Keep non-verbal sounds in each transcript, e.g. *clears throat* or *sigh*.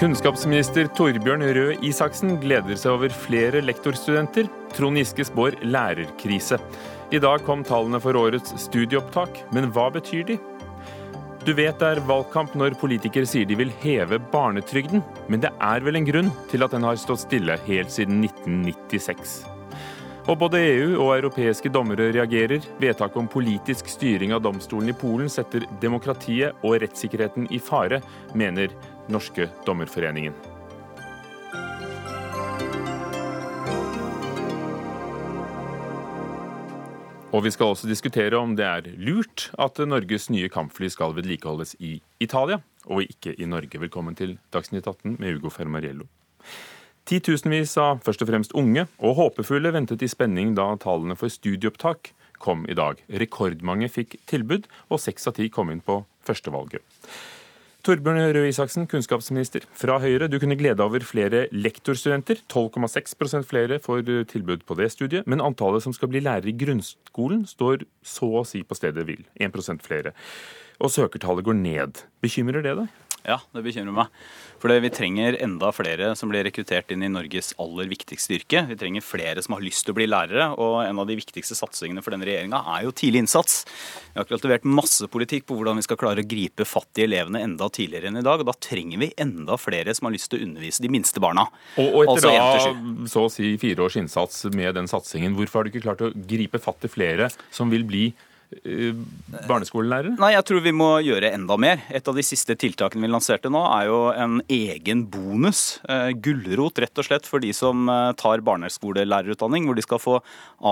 Kunnskapsminister Torbjørn Røe Isaksen gleder seg over flere lektorstudenter. Trond Giske spår lærerkrise. I dag kom tallene for årets studieopptak, men hva betyr de? Du vet det er valgkamp når politikere sier de vil heve barnetrygden, men det er vel en grunn til at den har stått stille helt siden 1996. Og både EU og europeiske dommere reagerer. Vedtaket om politisk styring av domstolen i Polen setter demokratiet og rettssikkerheten i fare, mener Norske Dommerforeningen. Og vi skal også diskutere om det er lurt at Norges nye kampfly skal vedlikeholdes i Italia, og ikke i Norge. Velkommen til Dagsnytt 18 med Ugo Fermariello. Titusenvis av først og fremst unge og håpefulle ventet i spenning da tallene for studieopptak kom i dag. Rekordmange fikk tilbud, og seks av ti kom inn på førstevalget. Torbjørn Røe Isaksen, kunnskapsminister fra Høyre. Du kunne glede over flere lektorstudenter. 12,6% flere får tilbud på det studiet. Men antallet som skal bli lærer i grunnskolen, står så å si på stedet hvil. 1% flere. Og søkertallet går ned. Bekymrer det deg? Ja, det bekymrer meg. For vi trenger enda flere som blir rekruttert inn i Norges aller viktigste yrke. Vi trenger flere som har lyst til å bli lærere. Og en av de viktigste satsingene for denne regjeringa er jo tidlig innsats. Vi har akkurat levert masse politikk på hvordan vi skal klare å gripe fatt i elevene enda tidligere enn i dag. Og da trenger vi enda flere som har lyst til å undervise de minste barna. Og, og etter altså da så å si fire års innsats med den satsingen, hvorfor har du ikke klart å gripe fatt i flere som vil bli Eh, barneskolelærere? Nei, jeg tror vi må gjøre enda mer. Et av de siste tiltakene vi lanserte nå, er jo en egen bonus. Eh, gulrot, rett og slett, for de som eh, tar barneskolelærerutdanning, hvor de skal få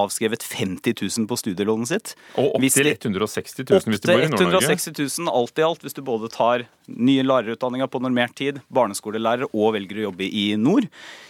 avskrevet 50 000 på studielånet sitt. Og opptil 160 000 hvis du bor i Nord-Norge? 160 000 alt i alt, hvis du både tar nye lærerutdanninger på normert tid, barneskolelærer og velger å jobbe i nord.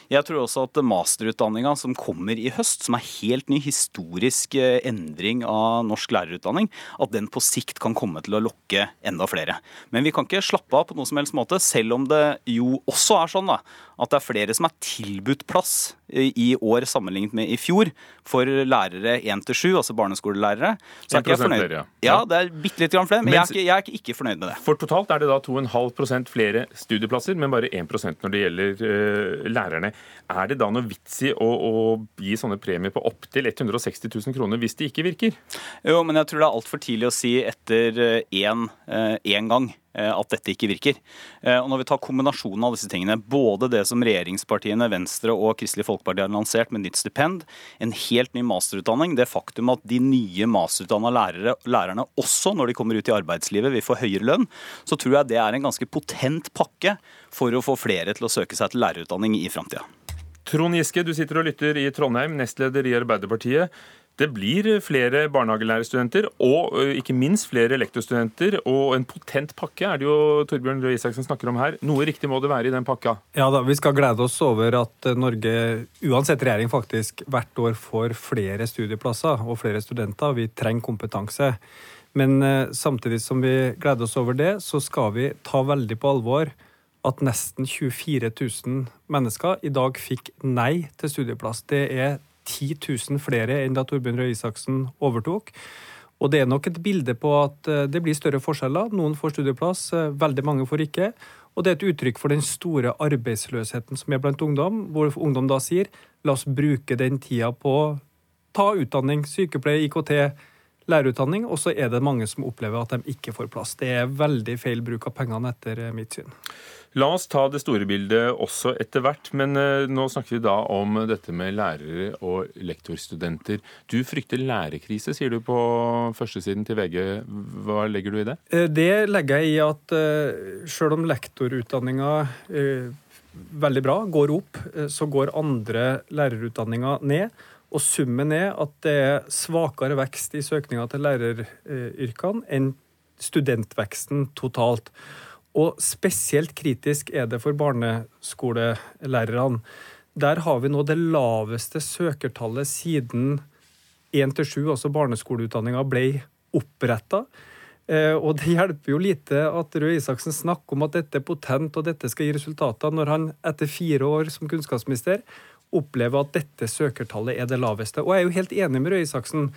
Jeg tror også at masterutdanninga som kommer i høst, som er helt ny historisk eh, endring av norsk lærerutdanning, at den på sikt kan komme til å lokke enda flere. Men vi kan ikke slappe av på noen som helst måte, selv om det jo også er sånn da, at det er flere som er tilbudt plass i år sammenlignet med i fjor for lærere 1-7, altså barneskolelærere. Så er ikke jeg fornøyd. Flere, ja. ja, det er bitte litt flere, men, jeg, er ikke, jeg, er ikke, fornøyd med det. For totalt er det da 2,5% flere studieplasser, men bare 1% når det gjelder uh, lærerne. Er det da noe vits i å, å gi sånne premier på opptil 160 000 kroner hvis de ikke virker? Jo, men jeg tror det er altfor tidlig å si etter én gang Eh, at dette ikke virker. Eh, og når vi tar kombinasjonen av disse tingene, både det som regjeringspartiene Venstre og Kristelig Folkeparti har lansert med nytt stipend, en helt ny masterutdanning, det faktum at de nye masterutdanna lærere, lærerne også, når de kommer ut i arbeidslivet, vil få høyere lønn, så tror jeg det er en ganske potent pakke for å få flere til å søke seg til lærerutdanning i framtida. Trond Giske, du sitter og lytter i Trondheim, nestleder i Arbeiderpartiet. Det blir flere barnehagelærerstudenter og ikke minst flere lektorstudenter. Og en potent pakke er det jo Torbjørn Røe Isaksen snakker om her. Noe riktig må det være i den pakka? Ja da, vi skal glede oss over at Norge, uansett regjering, faktisk hvert år får flere studieplasser og flere studenter. Vi trenger kompetanse. Men samtidig som vi gleder oss over det, så skal vi ta veldig på alvor at nesten 24 000 mennesker i dag fikk nei til studieplass. Det er 10 000 flere enn da Torbjørn Røe Isaksen overtok. Og det er nok et bilde på at eh, det blir større forskjeller. Noen får studieplass, eh, veldig mange får ikke. Og det er et uttrykk for den store arbeidsløsheten som er blant ungdom, hvor ungdom da sier la oss bruke den tida på å ta utdanning, sykepleie, IKT, lærerutdanning, og så er det mange som opplever at de ikke får plass. Det er veldig feil bruk av pengene, etter eh, mitt syn. La oss ta det store bildet også etter hvert, men uh, nå snakker vi da om dette med lærere og lektorstudenter. Du frykter lærerkrise, sier du på førstesiden til VG. Hva legger du i det? Eh, det legger jeg i at sjøl selv om lektorutdanninga veldig bra, går opp, så går andre lærerutdanninger ned. Og summen er at det er svakere vekst i søkninga til læreryrkene enn studentveksten totalt. Og spesielt kritisk er det for barneskolelærerne. Der har vi nå det laveste søkertallet siden 1-7, altså barneskoleutdanninga, ble oppretta. Eh, og det hjelper jo lite at Røe Isaksen snakker om at dette er potent og dette skal gi resultater, når han etter fire år som kunnskapsminister opplever at dette søkertallet er det laveste. Og jeg er jo helt enig med Røe Isaksen.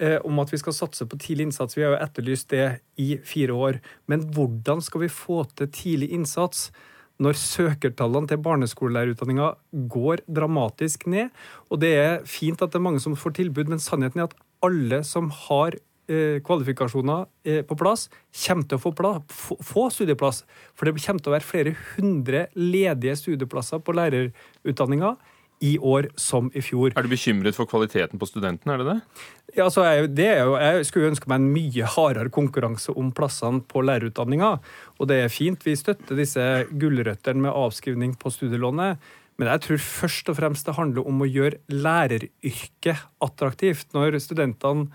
Eh, om at vi skal satse på tidlig innsats. Vi har jo etterlyst det i fire år. Men hvordan skal vi få til tidlig innsats? når søkertallene til barneskolelærerutdanninga går dramatisk ned. Og det er fint at det er mange som får tilbud, men sannheten er at alle som har eh, kvalifikasjoner eh, på plass, kommer til å få, få, studieplass. For det kommer til å være flere hundre ledige studieplasser på lærerutdanninga i år som i fjor. Er du bekymret for kvaliteten på studentene, er det det? Ja, altså, jeg, det er jo, jeg skulle ønske meg en mye hardere konkurranse om plassene på lærerutdanninga. Og det er fint, vi støtter disse gulrøttene med avskrivning på studielånet. Men jeg tror først og fremst det handler om å gjøre læreryrket attraktivt. Når studentene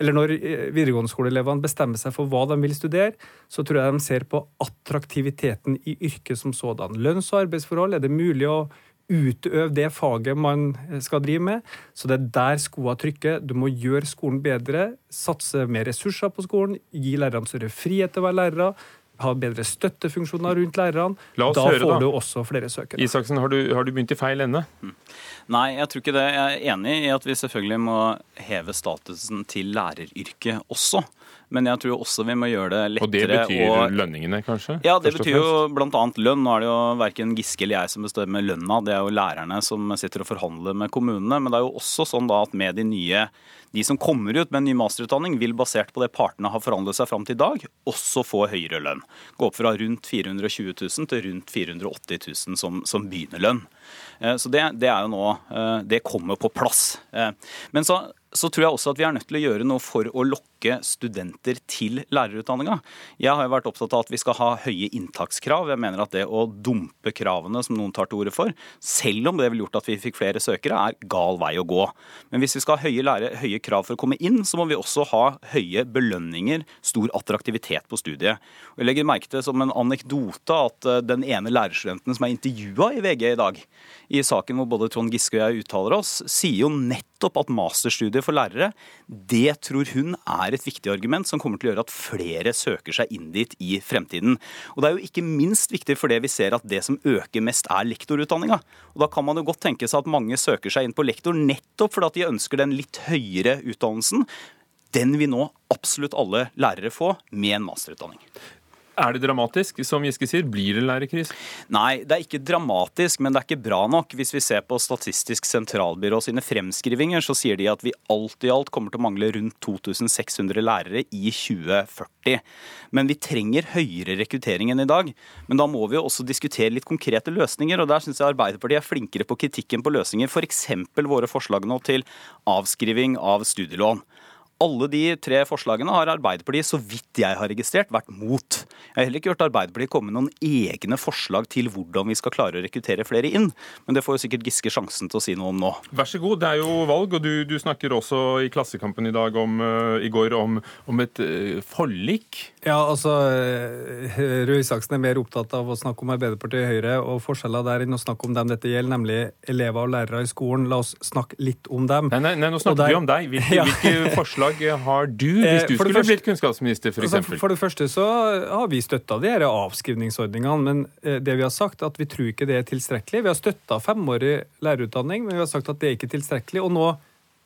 eller når eh, videregående skoleelevene bestemmer seg for hva de vil studere, så tror jeg de ser på attraktiviteten i yrket som sådan. Lønns- og arbeidsforhold, er det mulig å utøve det faget man skal drive med. Så det er der skoa trykker. Du må gjøre skolen bedre, satse mer ressurser på skolen, gi lærerne større frihet til å være lærere. Ha bedre støttefunksjoner rundt lærerne. da høre, får da. du også flere søkere. Isaksen, har du, har du begynt i feil ende? Nei, jeg tror ikke det. Jeg er enig i at vi selvfølgelig må heve statusen til læreryrket også. Men jeg tror også vi må gjøre det lettere. Og det betyr og... lønningene, kanskje? Ja, det betyr jo bl.a. lønn. Nå er det jo verken Giske eller jeg som bestemmer lønna, det er jo lærerne som sitter og forhandler med kommunene. Men det er jo også sånn da at med de nye de som kommer ut med en ny masterutdanning, vil basert på det partene har forhandlet seg fram til i dag, også få høyere lønn. Gå opp fra rundt 420 000 til rundt 480 000 som, som begynnerlønn. Eh, så det, det, er jo nå eh, Det kommer på plass. Eh, men så så tror jeg også at vi er nødt til å gjøre noe for å lokke studenter til lærerutdanninga. Jeg har jo vært opptatt av at vi skal ha høye inntakskrav. Jeg mener at det å dumpe kravene, som noen tar til orde for, selv om det ville gjort at vi fikk flere søkere, er gal vei å gå. Men hvis vi skal ha høye, lære, høye krav for å komme inn, så må vi også ha høye belønninger, stor attraktivitet på studiet. Og jeg legger merke til som en anekdote at eh, den ene lærerstudenten som er intervjua i VG i dag, i saken hvor både Trond Giske og jeg uttaler oss, sier jo nettopp at masterstudiet for lærere, det tror hun er et viktig argument som kommer til å gjøre at flere søker seg inn dit i fremtiden. Og det er jo ikke minst viktig fordi vi ser at det som øker mest, er lektorutdanninga. Og da kan man jo godt tenke seg at mange søker seg inn på lektor nettopp fordi at de ønsker den litt høyere utdannelsen. Den vil nå absolutt alle lærere få med en masterutdanning. Er det dramatisk? Som Giske sier, blir det lærerkrise? Nei, det er ikke dramatisk, men det er ikke bra nok. Hvis vi ser på Statistisk sentralbyrå sine fremskrivinger, så sier de at vi alt i alt kommer til å mangle rundt 2600 lærere i 2040. Men vi trenger høyere rekruttering enn i dag. Men da må vi jo også diskutere litt konkrete løsninger, og der syns jeg Arbeiderpartiet er flinkere på kritikken på løsninger. F.eks. For våre forslag nå til avskriving av studielån. Alle de tre forslagene har Arbeiderpartiet, så vidt jeg har registrert, vært mot. Jeg har heller ikke hørt Arbeiderpartiet komme med noen egne forslag til hvordan vi skal klare å rekruttere flere inn. Men det får jo sikkert Giske sjansen til å si noe om nå. Vær så god, det er jo valg, og du, du snakker også i Klassekampen i dag om, uh, i går om, om et uh, forlik. Ja, altså uh, Røe Isaksen er mer opptatt av å snakke om Arbeiderpartiet og Høyre og forskjeller der enn å snakke om dem dette gjelder, nemlig elever og lærere i skolen. La oss snakke litt om dem. Nei, nei, nei nå snakker der... vi om deg. Hvilke, *laughs* ja. hvilke forslag har du hvis eh, du skulle første, blitt kunnskapsminister, f.eks.? Altså, for det første så har vi støtta de her avskrivningsordningene, men eh, det vi har sagt at vi tror ikke det er tilstrekkelig. Vi har støtta femårig lærerutdanning, men vi har sagt at det er ikke tilstrekkelig. Og nå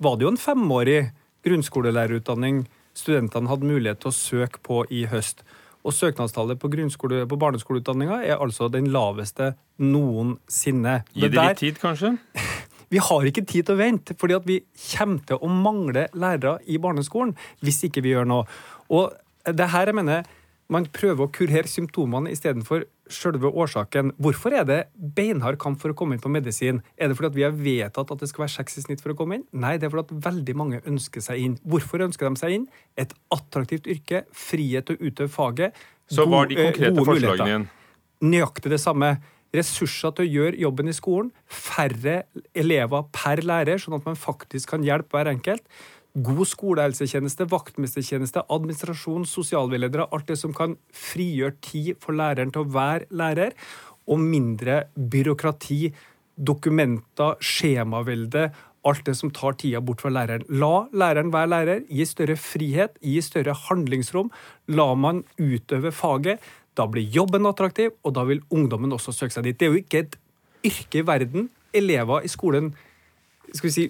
var det jo en femårig grunnskolelærerutdanning studentene hadde mulighet til å søke på i høst. Og søknadstallet på, på barneskoleutdanninga er altså den laveste noensinne. Gi det litt tid, kanskje? *laughs* Vi har ikke tid til å vente, fordi vi kommer til å mangle lærere i barneskolen hvis ikke vi gjør noe. Og det her jeg mener, Man prøver å kurere symptomene istedenfor selve årsaken. Hvorfor er det beinhard kamp for å komme inn på medisin? Er det fordi vi har vedtatt at det skal være seks i snitt for å komme inn? Nei, det er fordi at veldig mange ønsker seg inn. Hvorfor ønsker de seg inn? Et attraktivt yrke, frihet til å utøve faget. Så hva er de konkrete forslagene igjen? Nøyaktig det samme ressurser til å gjøre jobben i skolen, færre elever per lærer, sånn at man faktisk kan hjelpe hver enkelt. God skolehelsetjeneste, vaktmestertjeneste, administrasjon, sosialveiledere. Alt det som kan frigjøre tid for læreren til å være lærer. Og mindre byråkrati, dokumenter, skjemavelde. Alt det som tar tida bort fra læreren. La læreren være lærer, gi større frihet, gi større handlingsrom. La man utøve faget. Da blir jobben attraktiv, og da vil ungdommen også søke seg dit. Det er jo ikke et yrke i verden elever i skolen skal vi si,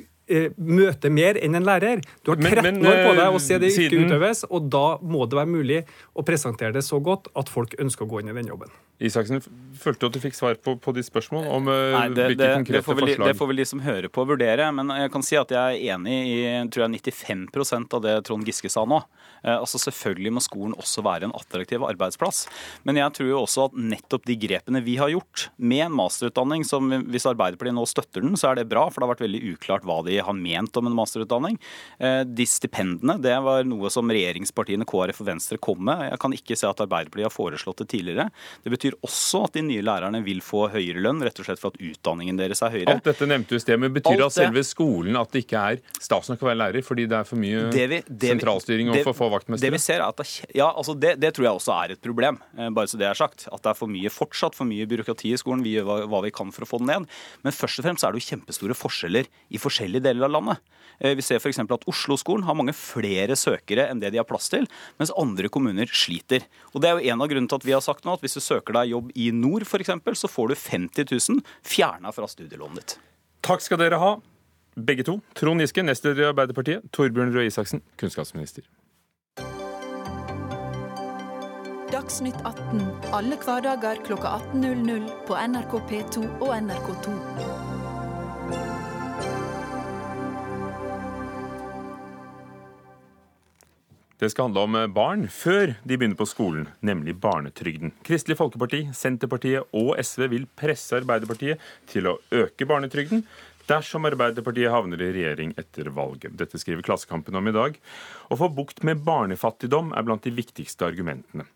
møte mer enn en lærer. Du har 13 men, men, år på deg å se det ikke siden... utøves, og da må det være mulig å presentere det så godt at folk ønsker å gå inn i den jobben. Isaksen, følte at du fikk svar på, på de spørsmål om uh, Nei, det, hvilke konkrete det vel, forslag? Det får vel de som hører på, vurdere. Men jeg kan si at jeg er enig i tror jeg, 95% av det Trond Giske sa nå. Eh, altså Selvfølgelig må skolen også være en attraktiv arbeidsplass. Men jeg tror jo også at nettopp de grepene vi har gjort, med en masterutdanning som hvis Arbeiderpartiet nå støtter den, så er det bra, for det har vært veldig uklart hva de har ment om en masterutdanning. Eh, de stipendene, det var noe som regjeringspartiene KrF og Venstre kom med. Jeg kan ikke se at Arbeiderpartiet har foreslått det tidligere. Det betyr betyr også at de nye lærerne vil få høyere lønn, rett og slett for at utdanningen deres er høyere. Alt dette nevnte du i sted, men Betyr det at selve skolen at det ikke er stas nok å være lærer, fordi det er for mye det vi, det sentralstyring og for få vaktmestere? Det vi ser er at det, ja, altså det, det, tror jeg også er et problem, eh, bare så det er sagt. At det er for mye fortsatt for mye byråkrati i skolen. Vi gjør hva, hva vi kan for å få den ned. Men først og fremst er det jo kjempestore forskjeller i forskjellige deler av landet. Eh, vi ser f.eks. at Oslo-skolen har mange flere søkere enn det de har plass til, mens andre kommuner sliter. Og Det er jo en av grunnene til at vi har sagt nå at hvis du søker deg jobb i nord f.eks., så får du 50 000 fjerna fra studielånet ditt. Takk skal dere ha, begge to. Trond Giske, nestleder i Arbeiderpartiet. Torbjørn Røe Isaksen, kunnskapsminister. Dagsnytt 18 alle hverdager kl 18.00 på NRK P2 og NRK2. Det skal handle om barn før de begynner på skolen, nemlig barnetrygden. Kristelig Folkeparti, Senterpartiet og SV vil presse Arbeiderpartiet til å øke barnetrygden dersom Arbeiderpartiet havner i regjering etter valget. Dette skriver Klassekampen om i dag. Å få bukt med barnefattigdom er blant de viktigste argumentene.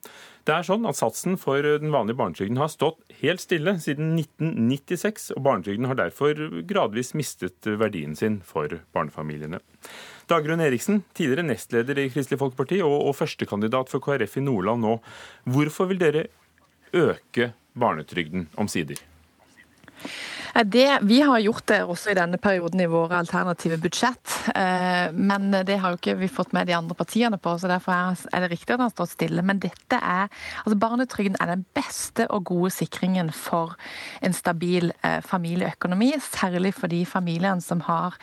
Det er sånn at Satsen for den vanlige barnetrygden har stått helt stille siden 1996, og barnetrygden har derfor gradvis mistet verdien sin for barnefamiliene. Dagrun Eriksen, tidligere nestleder i Kristelig Folkeparti og, og førstekandidat for KrF i Nordland nå. Hvorfor vil dere øke barnetrygden omsider? Det, vi har gjort det også i denne perioden i våre alternative budsjett. Eh, men det har jo ikke vi fått med de andre partiene på, så derfor er det riktig at han står stille. Men dette er altså Barnetrygden er den beste og gode sikringen for en stabil eh, familieøkonomi. Særlig for de familiene som har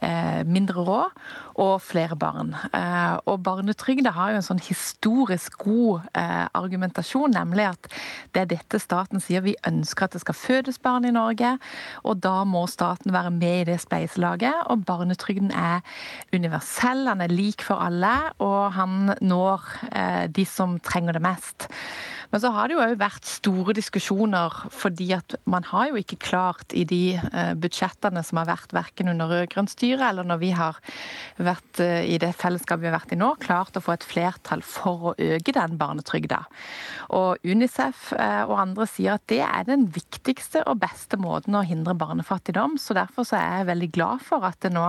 eh, mindre råd og flere barn. Og barnetrygda har jo en sånn historisk god argumentasjon, nemlig at det er dette staten sier. Vi ønsker at det skal fødes barn i Norge. Og da må staten være med i det spleiselaget. Og barnetrygden er universell, han er lik for alle, og han når eh, de som trenger det mest. Men så har det jo òg vært store diskusjoner, fordi at man har jo ikke klart i de eh, budsjettene som har vært verken under rød-grønt styre eller når vi har vært eh, i det fellesskapet vi har vært i nå, klart å få et flertall for å øke den barnetrygda. Og Unicef eh, og andre sier at det er den viktigste og beste måten å hindre barnefattigdom. Så derfor så er jeg veldig glad for at det nå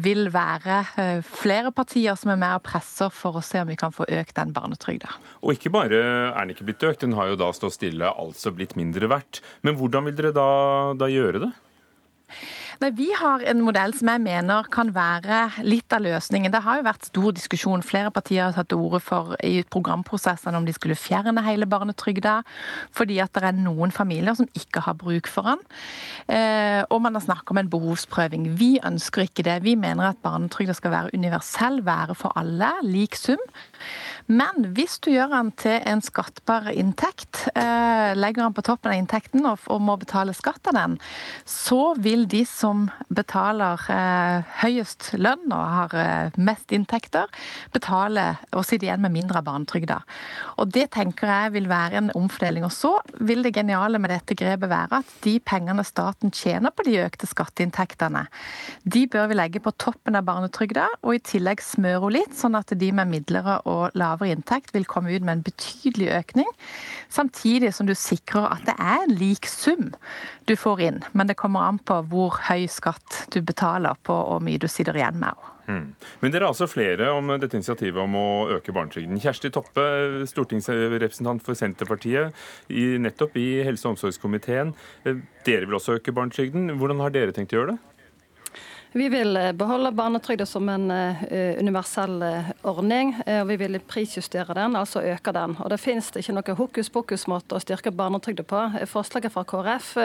vil være flere partier som er med og presser for å se om vi kan få økt den barnetrygda. Og ikke bare er den ikke blitt økt, den har jo da stått stille, altså blitt mindre verdt. Men hvordan vil dere da, da gjøre det? Nei, Vi har en modell som jeg mener kan være litt av løsningen. Det har jo vært stor diskusjon. Flere partier har tatt til orde for i programprosessene om de skulle fjerne hele barnetrygda, fordi at det er noen familier som ikke har bruk for den. Eh, og man har snakket om en behovsprøving. Vi ønsker ikke det. Vi mener at barnetrygda skal være universell, være for alle, lik sum. Men hvis du gjør den til en skattbar inntekt, eh, legger den på toppen av inntekten og, må betale skatt av den, så vil de som betaler eh, høyest lønn og har eh, mest inntekter, betaler og sitter igjen med mindre barnetrygda. Og det tenker jeg vil være en omfordeling. Og så vil det geniale med dette grepet være at de pengene staten tjener på de økte skatteinntektene, de bør vi legge på toppen av barnetrygda, og i tillegg smøre henne litt, sånn at de med midlere og lavere inntekt vil komme ut med en betydelig økning, samtidig som du sikrer at det er en lik sum du får inn. Men det kommer an på hvor høy skatt du betaler på og mye du sitter igjen med. Mm. Men dere er altså flere om dette initiativet om å øke barnetrygden. Kjersti Toppe, stortingsrepresentant for Senterpartiet, i, nettopp i helse- og omsorgskomiteen. Dere vil også øke barnetrygden. Hvordan har dere tenkt å gjøre det? Vi vil eh, beholde barnetrygda som en uh, universell ordning. Uh, og Vi vil prisjustere den, altså øke den. Og Det finnes ikke noe hokus pokus-måte å styrke barnetrygda på. Forslaget fra KrF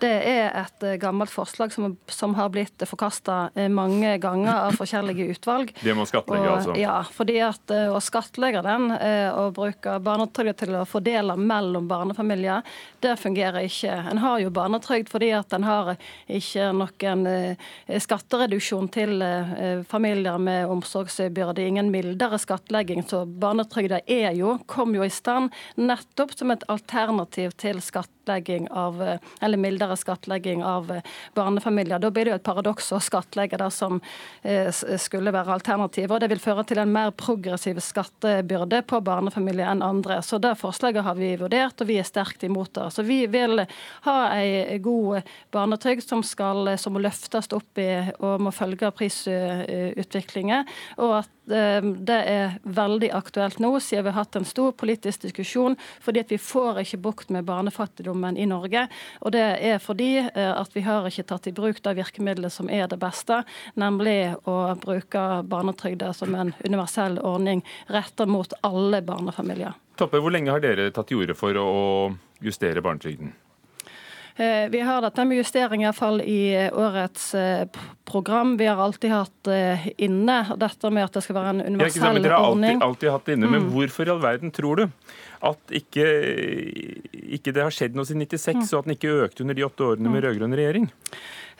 det er et gammelt forslag som, som har blitt forkasta mange ganger av forskjellige utvalg. *clears throat* Det må skattlegge, altså? Ja, fordi at å skattlegge den og bruke barnetrygda til å fordele mellom barnefamilier, det fungerer ikke. En har jo barnetrygd fordi at en har ikke noen skatt skattereduksjon til eh, familier med omsorgsbyrde, ingen mildere skattlegging. Så barnetrygda er jo, kom jo i stand nettopp som et alternativ til skattlegging av, eh, eller mildere skattlegging av eh, barnefamilier. Da blir det jo et paradoks å skattlegge det som skulle være alternativet. Og det vil føre til en mer progressiv skattebyrde på barnefamilier enn andre. Så det forslaget har vi vurdert, og vi er sterkt imot det. Så vi vil ha ei god barnetrygd som skal som løftes opp i og må følge prisutviklingen. Og at eh, det er veldig aktuelt nå, siden vi har hatt en stor politisk diskusjon. Fordi at vi får ikke bukt med barnefattigdommen i Norge. Og det er fordi eh, at vi har ikke tatt i bruk det virkemidlet som er det beste, nemlig å bruke barnetrygda som en universell ordning retta mot alle barnefamilier. Toppe, hvor lenge har dere tatt til orde for å justere barnetrygden? Eh, vi har dette med justering iallfall i eh, årets eh, program. Vi har alltid hatt inne dette med at det skal være en universell ordning. Dere har alltid, alltid hatt inne, mm. Men hvorfor i all verden tror du at ikke, ikke det har skjedd noe siden 96, mm. og at den ikke økte under de åtte årene med mm. rød-grønn regjering?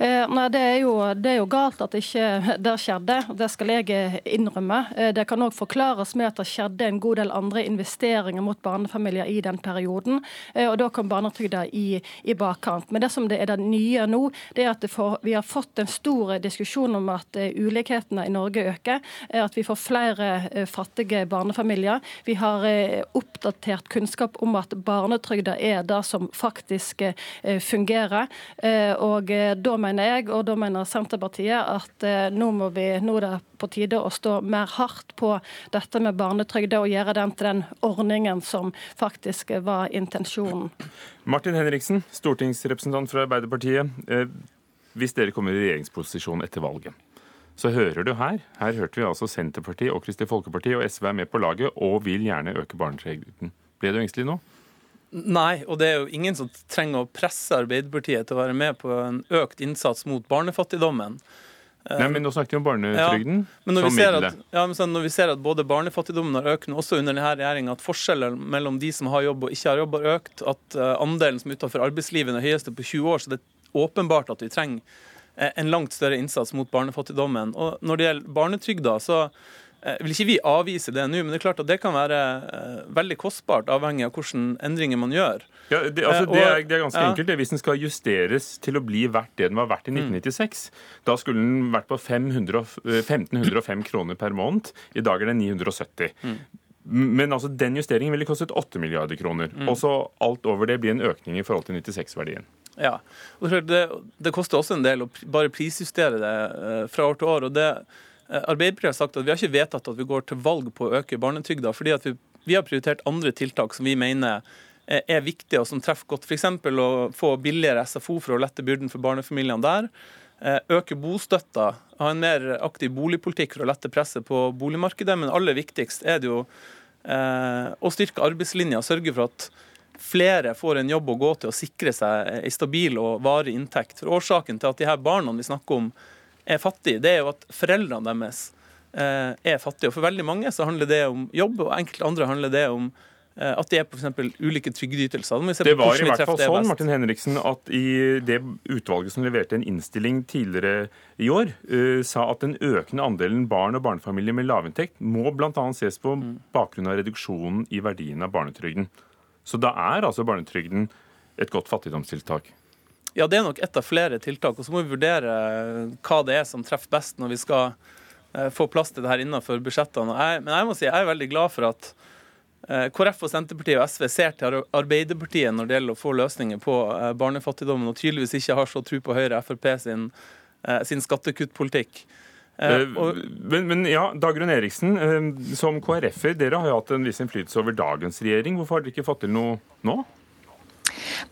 Eh, nei, det er, jo, det er, jo, galt at ikke *laughs* det skjedde. Det skal jeg eh, innrømme. Eh, det kan òg forklares med at det skjedde en god del andre investeringer mot barnefamilier i den perioden. Og da kom barnetrygda i, i, bakkant. Men det som det er det nye nå, det er at får, vi har fått en stor diskusjon om at ulikhetene i Norge øker. At vi får flere fattige barnefamilier. Vi har oppdatert kunnskap om at barnetrygda er det som faktisk fungerer. Og da mener mener jeg, og da mener Senterpartiet, at eh, nå, må vi, nå er det på tide å stå mer hardt på dette med barnetrygd og gjøre den til den ordningen som faktisk var intensjonen. Martin Henriksen, stortingsrepresentant fra Arbeiderpartiet. Eh, hvis dere kommer i regjeringsposisjon etter valget, så hører du her Her hørte vi altså Senterpartiet og Kristelig Folkeparti og SV er med på laget og vil gjerne øke barnetrygden. Ble du engstelig nå? Nei, og det er jo ingen som trenger å presse Arbeiderpartiet til å være med på en økt innsats mot barnefattigdommen. Nei, men Nå snakket vi om barnetrygden ja, men som middel. Ja, men når vi ser at både barnefattigdommen har økt, også under denne regjeringa, at forskjellen mellom de som har jobb og ikke har jobb, har økt, at uh, andelen som er utenfor arbeidslivet er høyeste på 20 år, så det er åpenbart at vi trenger uh, en langt større innsats mot barnefattigdommen. Og Når det gjelder barnetrygda, så Eh, vil ikke vi avvise det nå, men det er klart at det kan være eh, veldig kostbart, avhengig av hvilke endringer man gjør. Ja, det, altså, det, er, det, er, ganske ja. enkelt. Hvis den skal justeres til å bli verdt det den var verdt i 1996, mm. da skulle den vært på 500, 1505 kroner per måned. I dag er den 970. Mm. Men altså, den justeringen ville kostet 8 milliarder kroner. Mm. Og så alt over det blir en økning i forhold til 96-verdien. Ja, og det, det, koster også en del å bare prisjustere det eh, fra år til år. og det Eh, Arbeiderpartiet har sagt at vi har ikke vedtatt at vi går til valg på å øke barnetrygda, fordi vi, vi, har prioritert andre tiltak som vi mener er viktige og som treffer godt. F.eks. å få billigere SFO for å lette byrden for barnefamiliene der. Eh, øke bostøtta, ha en mer aktiv boligpolitikk for å lette presset på boligmarkedet. Men aller viktigst er det jo eh, å styrke arbeidslinja, sørge for at flere får en jobb å gå til og sikre seg en stabil og varig inntekt. For Årsaken til at de her barna vi snakker om, er fattige, det er jo at foreldrene deres eh, er fattige. Og For veldig mange så handler det om jobb, og enkelte andre handler det om eh, at de er på for ulike trygdeytelser. Det var i hvert fall sånn Martin Henriksen, at i det utvalget som leverte en innstilling tidligere i år, uh, sa at den økende andelen barn og barnefamilier med lavinntekt må bl.a. ses på mm. bakgrunn av reduksjonen i verdien av barnetrygden. Så da er altså barnetrygden et godt fattigdomstiltak. Ja, det er nok ett av flere tiltak. Og så må vi vurdere hva det er som treffer best når vi skal eh, få plass til det her innenfor budsjettene. Jeg, men jeg må si jeg er veldig glad for at eh, KrF og Senterpartiet og SV ser til Arbeiderpartiet når det gjelder å få løsninger på eh, barnefattigdommen, og tydeligvis ikke har så tro på Høyre og Frp sin, sin skattekuttpolitikk. Men, men, ja, Dagrun Eriksen, som KrF-er, dere har jo hatt en viss innflytelse over dagens regjering. Hvorfor har dere ikke fått til noe nå?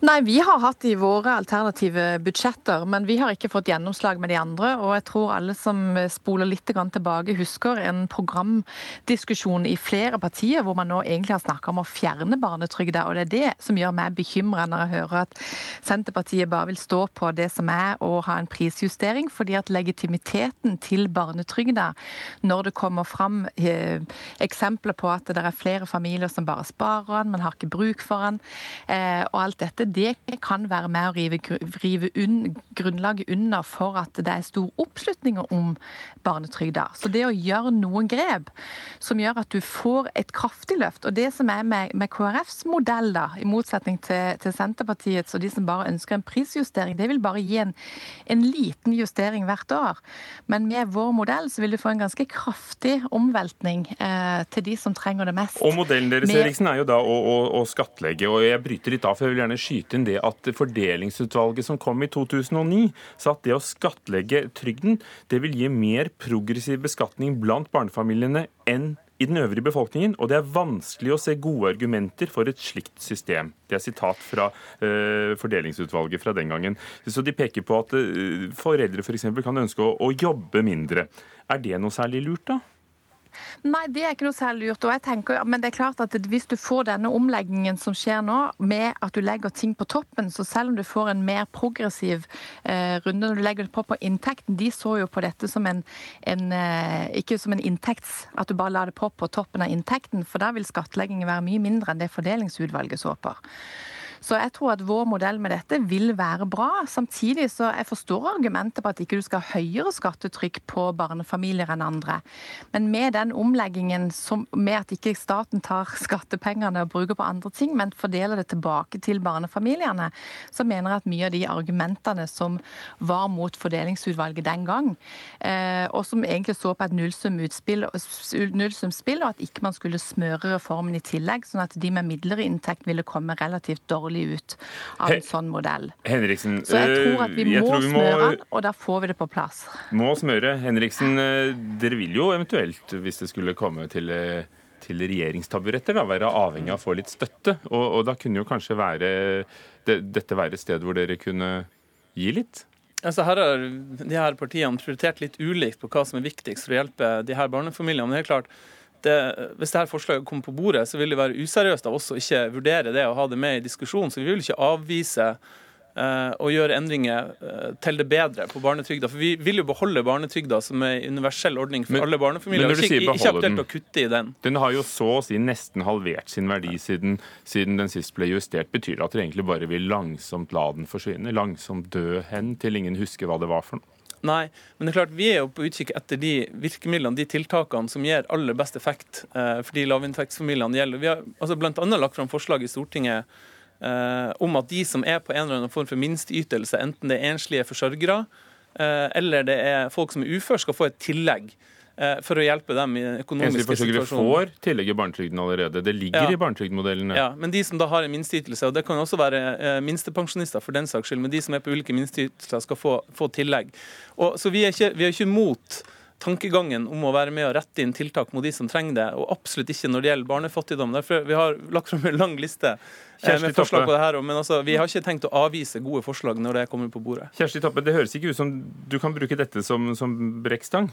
Nei, vi har hatt i våre alternative budsjetter, men vi har ikke fått gjennomslag med de andre. Og jeg tror alle som spoler litt tilbake, husker en programdiskusjon i flere partier hvor man nå egentlig har snakka om å fjerne barnetrygda. Og det er det som gjør meg bekymra når jeg hører at Senterpartiet bare vil stå på det som er å ha en prisjustering, fordi at legitimiteten til barnetrygda, når det kommer fram eh, eksempler på at det er flere familier som bare sparer den, men har ikke bruk for den, eh, og alt dette, det kan være med å rive, rive unn, grunnlaget under for at det er stor oppslutning om barnetrygda. Så det å gjøre noen grep som gjør at du får et kraftig løft, og det som er med, med KrFs modell, da, i motsetning til, til, Senterpartiets og de som bare ønsker en prisjustering, det vil bare gi en, en liten justering hvert år. Men med vår modell så vil du få en ganske kraftig omveltning eh, til de som trenger det mest. Og modellen deres med... Eriksen, er jo da å, å, å skattlegge, og jeg bryter litt av, for jeg vil gjerne skyte inn det at fordelingsutvalget som kom i 2009, sa at det å skattlegge trygden det vil gi mer progressiv beskatning blant barnefamiliene enn i den øvrige befolkningen, og det er vanskelig å se gode argumenter for et slikt system. Det er sitat fra uh, fordelingsutvalget fra den gangen. Så de peker på at uh, foreldre f.eks. For kan ønske å, å jobbe mindre. Er det noe særlig lurt, da? Nei, det er ikke noe særlig lurt. Og jeg tenker, men det er klart at hvis du får denne omleggingen som skjer nå, med at du legger ting på toppen, så selv om du får en mer progressiv eh, runde når du legger det på på inntekten De så jo på dette som en, en eh, ikke som en inntekts... At du bare la det på på toppen av inntekten, for da vil skattleggingen være mye mindre enn det fordelingsutvalget så på. Så jeg tror at vår modell med dette vil være bra. Samtidig så jeg forstår argumentet på at ikke du skal ha høyere skattetrykk på barnefamilier enn andre. Men med den omleggingen som, med at ikke staten tar skattepengene og bruker på andre ting, men fordeler det tilbake til barnefamiliene, så mener jeg at mye av de argumentene som var mot fordelingsutvalget den gang, eh, og som egentlig så på et nullsumspill, og at ikke man skulle smøre reformen i tillegg, sånn at de med midlere inntekt ville komme relativt dårlig dårlig ut av en sånn modell. Henriksen, Så jeg tror at vi må, vi må smøre den, og da får vi det på plass. Må smøre. Henriksen, eh, dere vil jo eventuelt, hvis det skulle komme til eh, til regjeringstaburetter, da, være avhengig av å få litt støtte. Og, og da kunne jo kanskje være, det, dette være et sted hvor dere kunne gi litt? Altså her har de her partiene prioritert litt ulikt på hva som er viktigst for å hjelpe de her barnefamiliene. Men det er klart, det, hvis dette forslaget kommer på bordet, så vil det være useriøst av oss å ikke vurdere det og ha det med i diskusjonen. Så vi vil ikke avvise eh, å gjøre endringer eh, til det bedre på barnetrygda. For vi vil jo beholde barnetrygda som en universell ordning for men, alle barnefamilier. Men ikke, ikke aktuelt å kutte i den. Den har jo så å si nesten halvert sin verdi siden, siden den sist ble justert. Betyr det at dere egentlig bare vil langsomt la den forsvinne? Langsomt dø hen til ingen husker hva det var for noe? Nei, men det er klart vi er jo på utkikk etter de virkemidlene, de tiltakene som gir aller best effekt eh, for de lavinntektsfamiliene gjelder. Vi har altså bl.a. lagt fram forslag i Stortinget eh, om at de som er på en eller annen form for minsteytelse, enten det er enslige forsørgere eh, eller det er folk som er ufør, skal få et tillegg. Eh, for å hjelpe dem i økonomiske situasjoner. får tillegg i barnetrygden allerede. Det ligger ja. i barnetrygdmodellene. Ja, men de som da har en minsteytelse, og det kan også være eh, minstepensjonister for den saks skyld, men de som er på ulike minsteytelser, skal få, få tillegg. Og, så vi er ikke, vi er ikke mot tankegangen om å være med og rette inn tiltak mot de som trenger det, og absolutt ikke når det gjelder barnefattigdom. Derfor Vi har lagt fram en lang liste Kjersti med forslag på det her, men altså, vi har ikke tenkt å avvise gode forslag når det kommer på bordet. Kjersti Toppe, det høres ikke ut som du kan bruke dette som, som brekkstang?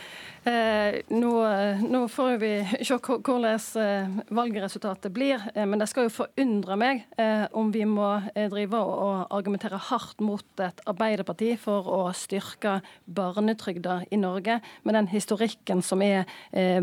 Eh, nå, nå, får vi se hvordan eh, valgresultatet blir, eh, men det skal jo forundre meg om vi må drive og argumentere hardt mot et Arbeiderparti for å styrke barnetrygda i Norge, med den historikken som er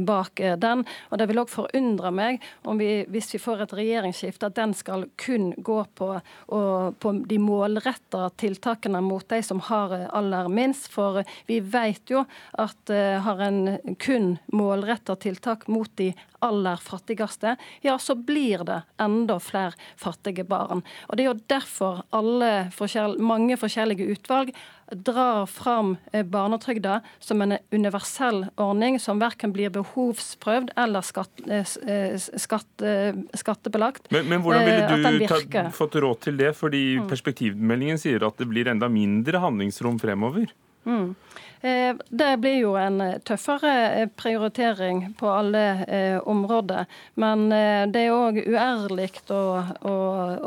bak den. Og det vil òg forundre meg om vi, hvis vi får et regjeringsskifte, at den skal kun gå på, og, på de målretta tiltakene mot de som har aller minst. For vi vet jo at har en en kun målretta tiltak mot de aller fattigste, ja, så blir det enda flere fattige barn. Og Det er jo derfor alle forskjell, mange forskjellige utvalg drar fram eh, barnetrygda som en universell ordning som verken blir behovsprøvd eller skatt, eh, eh, skatt, skattebelagt. Men, men, hvordan ville du ta, fått råd til det? Fordi mm. perspektivmeldingen sier at det blir enda mindre handlingsrom fremover. Mm. Eh, det blir jo en tøffere eh, prioritering på alle eh, områder. Men det er òg uærlig å, å,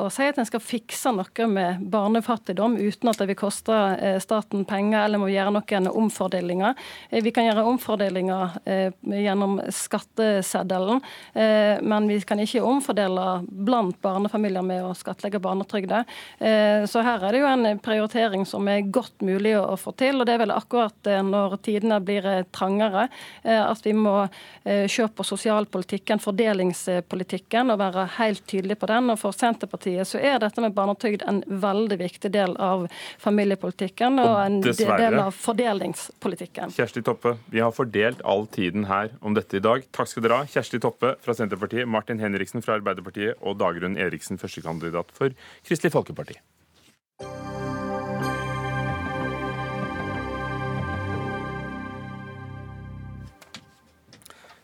å, si at en skal fikse noe med barnefattigdom uten at det vil koste staten penger eller må gjøre noen omfordelinger. Vi kan gjøre omfordelinger gjennom skatteseddelen, men vi kan ikke omfordele blant barnefamilier med å skattlegge barnetrygder. Så her er det jo en prioritering som er godt mulig å få til. og det er vel akkurat Eh, når tidene blir eh, trangere, eh, at vi må se på sosialpolitikken, fordelingspolitikken, og være helt tydelige på den. Og For Senterpartiet så er dette med barnetrygd en veldig viktig del av familiepolitikken og, en dessverre, del av fordelingspolitikken. Kjersti Toppe, vi har fordelt all tiden her om dette i dag. Takk skal dere ha. Kjersti Toppe fra Senterpartiet, Martin Henriksen fra Arbeiderpartiet og Dagrun Eriksen, førstekandidat for Kristelig Folkeparti.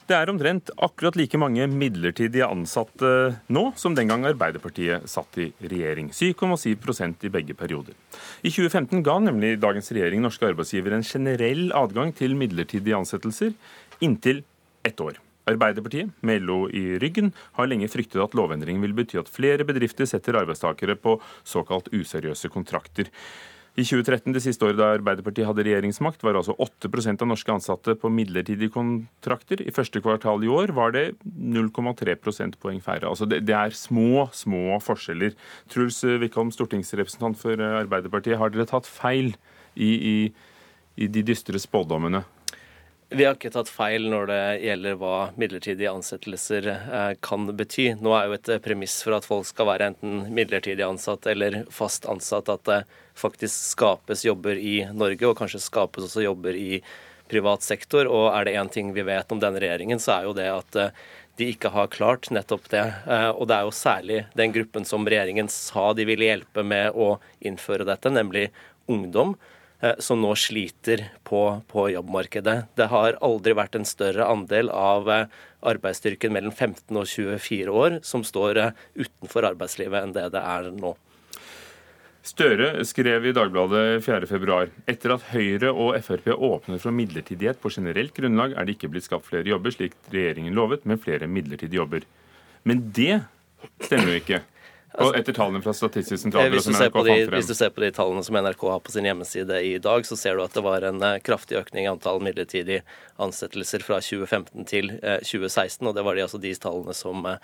Det er omtrent akkurat like mange midlertidige ansatte nå som den gang Arbeiderpartiet satt i regjering. 7,7% i begge perioder. I 2015 ga nemlig dagens regjering norske arbeidsgivere en generell adgang til midlertidige ansettelser inntil ett år. Arbeiderpartiet, med LO i ryggen, har lenge fryktet at lovendringen vil bety at flere bedrifter setter arbeidstakere på såkalt useriøse kontrakter. I 2013, det siste året da Arbeiderpartiet hadde regjeringsmakt, var altså 8% av norske ansatte på midlertidige kontrakter. I første kvartal i år var det 0,3 prosentpoeng færre. Altså det, det, er små, små forskjeller. Truls Wickholm, stortingsrepresentant for Arbeiderpartiet, har dere tatt feil i, i, i de dystre spådommene? Vi har ikke tatt feil når det gjelder hva midlertidige ansettelser eh, kan bety. Nå er jo et premiss for at folk skal være enten midlertidig ansatt eller fast ansatt, at det faktisk skapes jobber i Norge, og kanskje skapes også jobber i privat sektor. Og er det én ting vi vet om denne regjeringen, så er jo det at eh, de ikke har klart nettopp det. Eh, og det er jo særlig den gruppen som regjeringen sa de ville hjelpe med å innføre dette, nemlig ungdom eh, som nå sliter på, på, jobbmarkedet. Det har aldri vært en større andel av arbeidsstyrken mellom 15 og 24 år som står utenfor arbeidslivet enn det det er nå. Støre skrev i Dagbladet 4.2.: Etter at Høyre og Frp åpner for midlertidighet på generelt grunnlag, er det ikke blitt skapt flere jobber, slik regjeringen lovet, men flere midlertidige jobber. Men det stemmer jo ikke. Og etter tallene fra Statistisk sentralbyrå som NRK fant frem. Hvis du ser på de tallene som NRK har på sin hjemmeside i dag, så ser du at det var en eh, kraftig økning i antall midlertidige ansettelser fra 2015 til 2016. Eh, og det var de, altså de tallene som eh,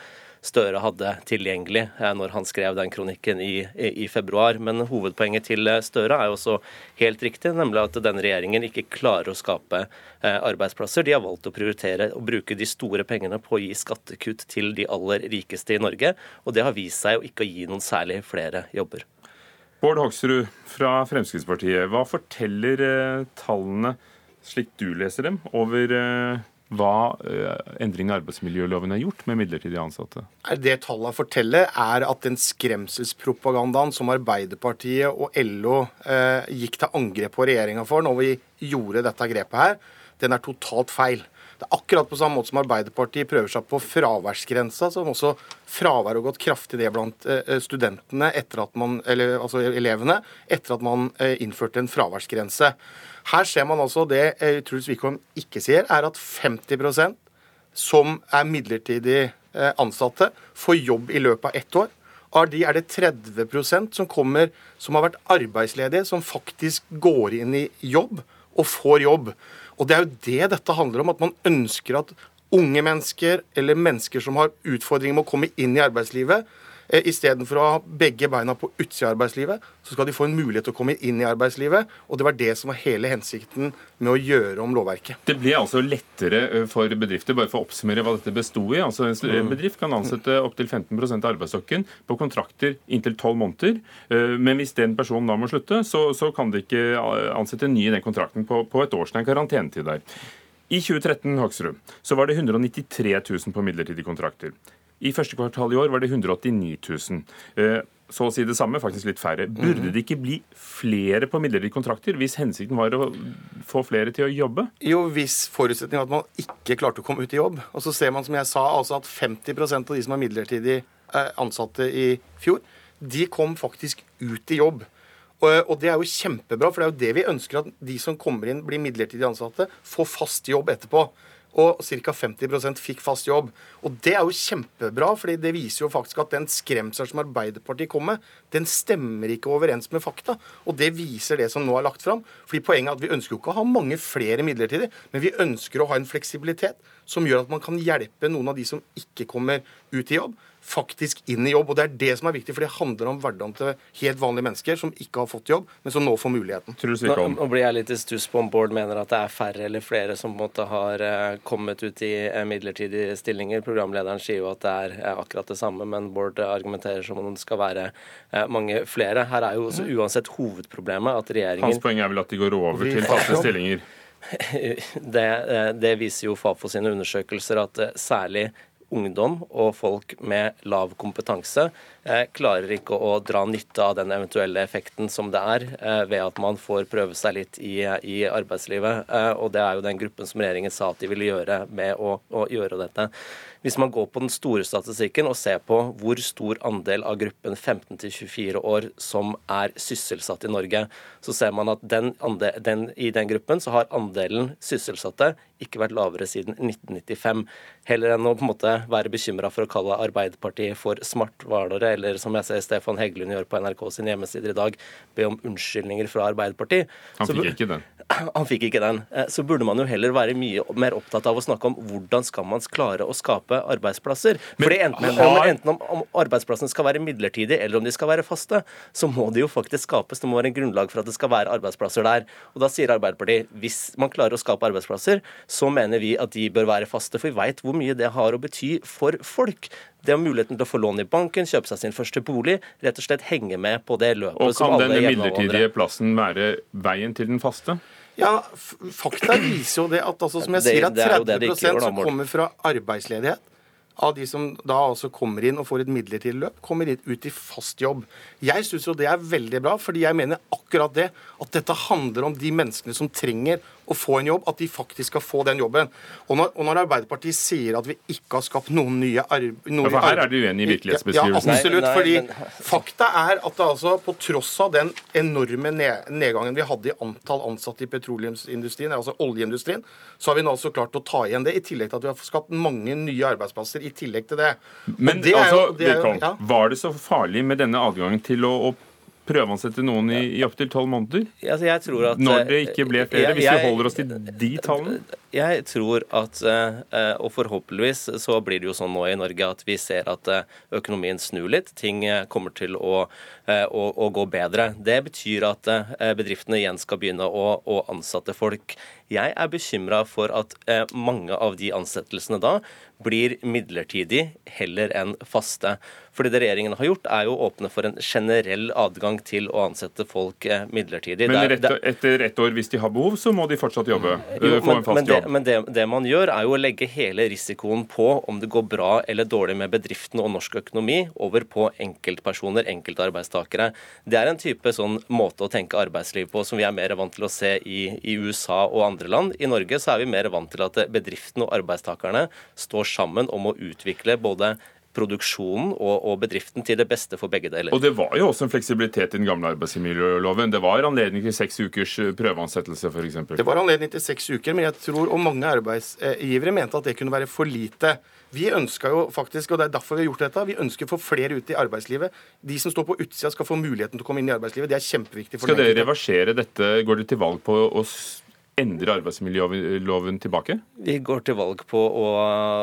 Støre hadde tilgjengelig når han skrev den kronikken i, i, februar. Men hovedpoenget til Støre er jo også helt riktig, nemlig at denne regjeringen ikke klarer å skape arbeidsplasser. De har valgt å prioritere å bruke de store pengene på å gi skattekutt til de aller rikeste i Norge, og det har vist seg å ikke gi noen særlig flere jobber. Bård Hoksrud fra Fremskrittspartiet, hva forteller eh, tallene, slik du leser dem, over eh, hva eh, endring i arbeidsmiljøloven har gjort med midlertidig ansatte? Det tallene forteller, er at den skremselspropagandaen som Arbeiderpartiet og LO eh, gikk til angrep på regjeringa for når vi gjorde dette grepet her, den er totalt feil. Det er akkurat på samme måte som Arbeiderpartiet prøver seg på fraværsgrensa, som også fraværet har gått kraftig ned blant eh, studentene, etter at man, eller, altså elevene, etter at man eh, innførte en fraværsgrense. Her ser man altså det eh, Truls Wickholm ikke sier, er at 50% som er midlertidig ansatte, får jobb i løpet av ett år. Av de er det 30% som kommer som har vært arbeidsledige, som faktisk går inn i jobb og får jobb. Og det er jo det dette handler om, at man ønsker at unge mennesker eller mennesker som har utfordringer med å komme inn i arbeidslivet, Eh, Istedenfor å ha begge beina på utsida av arbeidslivet, så skal de få en mulighet til å komme inn i arbeidslivet. Og det var det som var hele hensikten med å gjøre om lovverket. Det ble altså lettere eh, for bedrifter, bare for å oppsummere hva dette besto i. Altså En mm. bedrift kan ansette opptil 15% av arbeidsstokken på kontrakter inntil 12 måneder. Eh, men hvis den personen da må slutte, så, så kan de ikke ansette en ny i den kontrakten på, på et år. Så det er en karantenetid der. I 2013 Hoksrud, så var det 193 000 på midlertidige kontrakter. I første kvartal i år var det 189 000. Eh, så å si det samme, faktisk litt færre. Burde det ikke bli flere på midlertidige kontrakter hvis hensikten var å få flere til å jobbe? Jo, hvis forutsetningen var at man ikke klarte å komme ut i jobb. Og så ser man, som jeg sa, altså at 50% av de som er midlertidig eh, ansatte i fjor, de kom faktisk ut i jobb. Og, og det er jo kjempebra, for det er jo det vi ønsker at de som kommer inn, blir midlertidig ansatte, får fast jobb etterpå. Og ca. 50% fikk fast jobb. Og det er jo kjempebra, fordi det viser jo faktisk at den skremselen som Arbeiderpartiet kom med, den stemmer ikke overens med fakta. Og det viser det som nå er lagt fram. Fordi poenget er at vi ønsker jo ikke å ha mange flere midlertidig, men vi ønsker å ha en fleksibilitet som gjør at man kan hjelpe noen av de som ikke kommer ut i jobb faktisk inn i jobb. Og det er det som er viktig, for det handler om hverdagen til helt vanlige mennesker som ikke har fått jobb, men som nå får muligheten. Nå, nå blir jeg litt i stuss på om Bård mener at det er færre eller flere som på en måte har uh, kommet ut i uh, midlertidige stillinger. Programlederen sier jo at det er uh, akkurat det samme, men Bård argumenterer som om det skal være mange flere. Her er jo også uansett hovedproblemet at regjeringen Hans poeng er vel at de går over til faste stillinger? *laughs* Det, det, viser jo Fafo sine undersøkelser at særlig ungdom og folk med lav kompetanse klarer ikke å dra nytte av den eventuelle effekten som det er eh, ved at man får prøve seg litt i, i arbeidslivet. Eh, og det er jo den gruppen som regjeringen sa at de ville gjøre med å, å gjøre dette. Hvis man går på den store statistikken og ser på hvor stor andel av gruppen 15-24 år som er sysselsatt i Norge, så ser man at den andel, den, i den gruppen så har andelen sysselsatte ikke vært lavere siden 1995. Heller enn å på en måte være bekymra for å kalle Arbeiderpartiet for smarthvalere, eller som jeg ser Stefan Heggelund gjør på NRK sin hjemmesider i dag, be om unnskyldninger fra Arbeiderpartiet. Han fikk ikke den. *clears throat* Han fikk ikke den. Eh, så burde man jo heller være mye mer opptatt av å snakke om hvordan skal man klare å skape arbeidsplasser. Men, Fordi enten, har... enten om, om arbeidsplassene skal være midlertidige eller om de skal være faste, så må de jo faktisk skapes. Det må være en grunnlag for at det skal være arbeidsplasser der. Og da sier Arbeiderpartiet hvis man klarer å skape arbeidsplasser, så mener vi at de bør være faste. For vi veit hvor mye det har å bety for folk. Det å muligheten til å få lån i banken, kjøpe seg sin første bolig, rett og slett henge med på det løpet og som alle Kan den midlertidige plassen være veien til den faste? Ja, fakta viser jo det at altså, som jeg sier, at 30% som kommer fra arbeidsledighet, av de som da altså kommer inn og får et midlertidig løp, kommer ut i fast jobb. Jeg syns jo det er veldig bra, fordi jeg mener akkurat det. At dette handler om de menneskene som trenger å få en jobb, at de faktisk skal få den jobben. Og når, og når Arbeiderpartiet sier at vi ikke har skapt noen nye arbeid... Ja, for her er du uenig i virkelighetsbeskrivelsen? Ja, absolutt. fordi fakta er at det altså, på tross av den enorme nedgangen vi hadde i antall ansatte i petroleumsindustrien, altså oljeindustrien, så har vi nå altså klart å ta igjen det, i tillegg til at vi har skapt mange nye arbeidsplasser i tillegg til det. Men det altså, jo, det jo, ja. var det så farlig med denne adgangen til å, å prøveansette noen i, i opptil tolv måneder? Altså, at, Når det ikke ble flere, jeg, hvis vi holder oss til de tallene? Jeg tror at, eh, og forhåpentligvis så blir det jo sånn nå i Norge at vi ser at eh, økonomien snur litt. Ting eh, kommer til å, å, å gå bedre. Det betyr at bedriftene igjen skal begynne å, å ansette folk. Jeg er bekymra for at mange av de ansettelsene da blir midlertidig heller enn faste. Fordi det regjeringen har gjort, er jo å åpne for en generell adgang til å ansette folk eh, midlertidig. Men etter ett år, hvis de har behov, så må de fortsatt jobbe? Jo, men, få en fast men det? Men det, det, man gjør, er jo å legge hele risikoen på om det går bra eller dårlig med bedriftene og norsk økonomi, over på enkeltpersoner, enkeltarbeidstakere. Det er en type sånn måte å tenke arbeidsliv på som vi er mer vant til å se i, i USA og andre land. I Norge så er vi mer vant til at bedriftene og arbeidstakerne står sammen om å utvikle både produksjonen og, og, bedriften til det beste for begge deler. Og Det var jo også en fleksibilitet i den gamle arbeidsmiljøloven. Det var anledning til seks ukers eh, prøveansettelse f.eks. Det var anledning til seks uker, men jeg tror og mange arbeidsgivere mente at det kunne være for lite. Vi ønska jo faktisk, og det er derfor vi har gjort dette, vi ønsker å få flere ut i arbeidslivet. De som står på utsida skal få muligheten til å komme inn i arbeidslivet. Det er kjempeviktig. for Skal dere reversere dette? Går dere til valg på å endre arbeidsmiljøloven tilbake? Vi går til valg på å,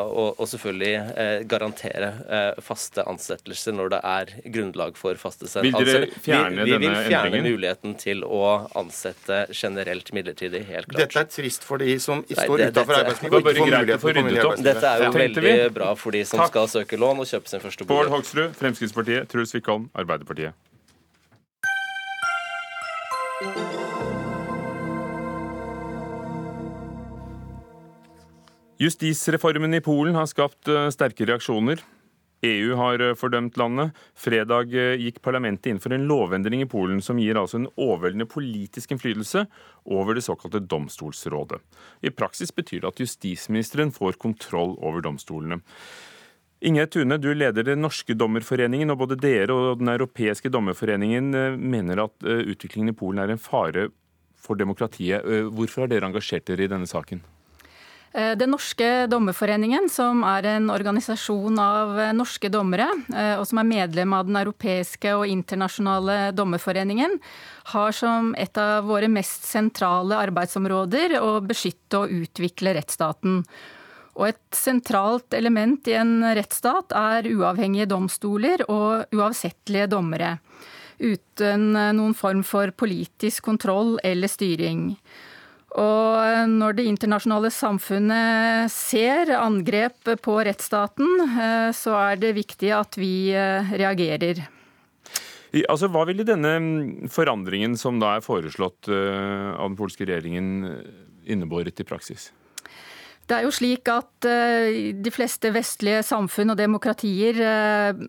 å, å selvfølgelig eh, garantere eh, faste ansettelser når det er grunnlag for faste ansettelser. Vil dere fjerne vi, vi, vi vil fjerne endringen? muligheten til å ansette generelt midlertidig, helt klart. Dette er trist for de som Nei, står utenfor arbeidslivet og ikke får mulighet arbeidslivet. Dette er jo veldig bra for de som Takk. skal søke lån og kjøpe sin første bolig. Bård Hoksrud, Fremskrittspartiet. Truls Wickholm, Arbeiderpartiet. Justisreformen i Polen har skapt eh, sterke reaksjoner. EU har eh, fordømt landet. Fredag eh, gikk parlamentet inn for en lovendring i Polen som gir altså en overveldende politisk innflytelse over det såkalte domstolsrådet. I praksis betyr det at justisministeren får kontroll over domstolene. Inge Tune, du leder Den norske dommerforeningen, og både dere og Den europeiske dommerforeningen mener at utviklingen i Polen er en fare for demokratiet. Hvorfor har dere engasjert dere i denne saken? Den norske dommerforeningen, som er en organisasjon av norske dommere, og som er medlem av den europeiske og internasjonale dommerforeningen, har som et av våre mest sentrale arbeidsområder å beskytte og utvikle rettsstaten. Og et sentralt element i en rettsstat er uavhengige domstoler og uavsettelige dommere. Uten noen form for politisk kontroll eller styring. Og når det internasjonale samfunnet ser angrep på rettsstaten, eh, så er det viktig at vi eh, reagerer. Altså, Hva ville denne forandringen som da er foreslått eh, av den polske regjeringen innebåret i praksis? Det er jo slik at eh, de fleste vestlige samfunn og demokratier eh,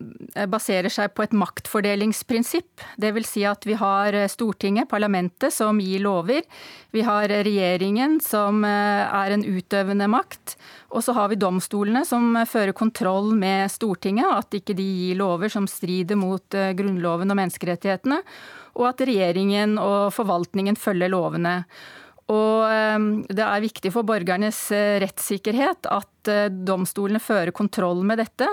baserer seg på et maktfordelingsprinsipp. Vil si at vi har Stortinget, parlamentet, som gir lover. Vi har regjeringen, som eh, er en utøvende makt. Og så har vi domstolene, som fører kontroll med Stortinget, at ikke de gir lover som strider mot Grunnloven og menneskerettighetene. Og at regjeringen og forvaltningen følger lovene. Og ehm, det er viktig for borgernes eh, rettssikkerhet at eh, domstolene fører kontroll med dette.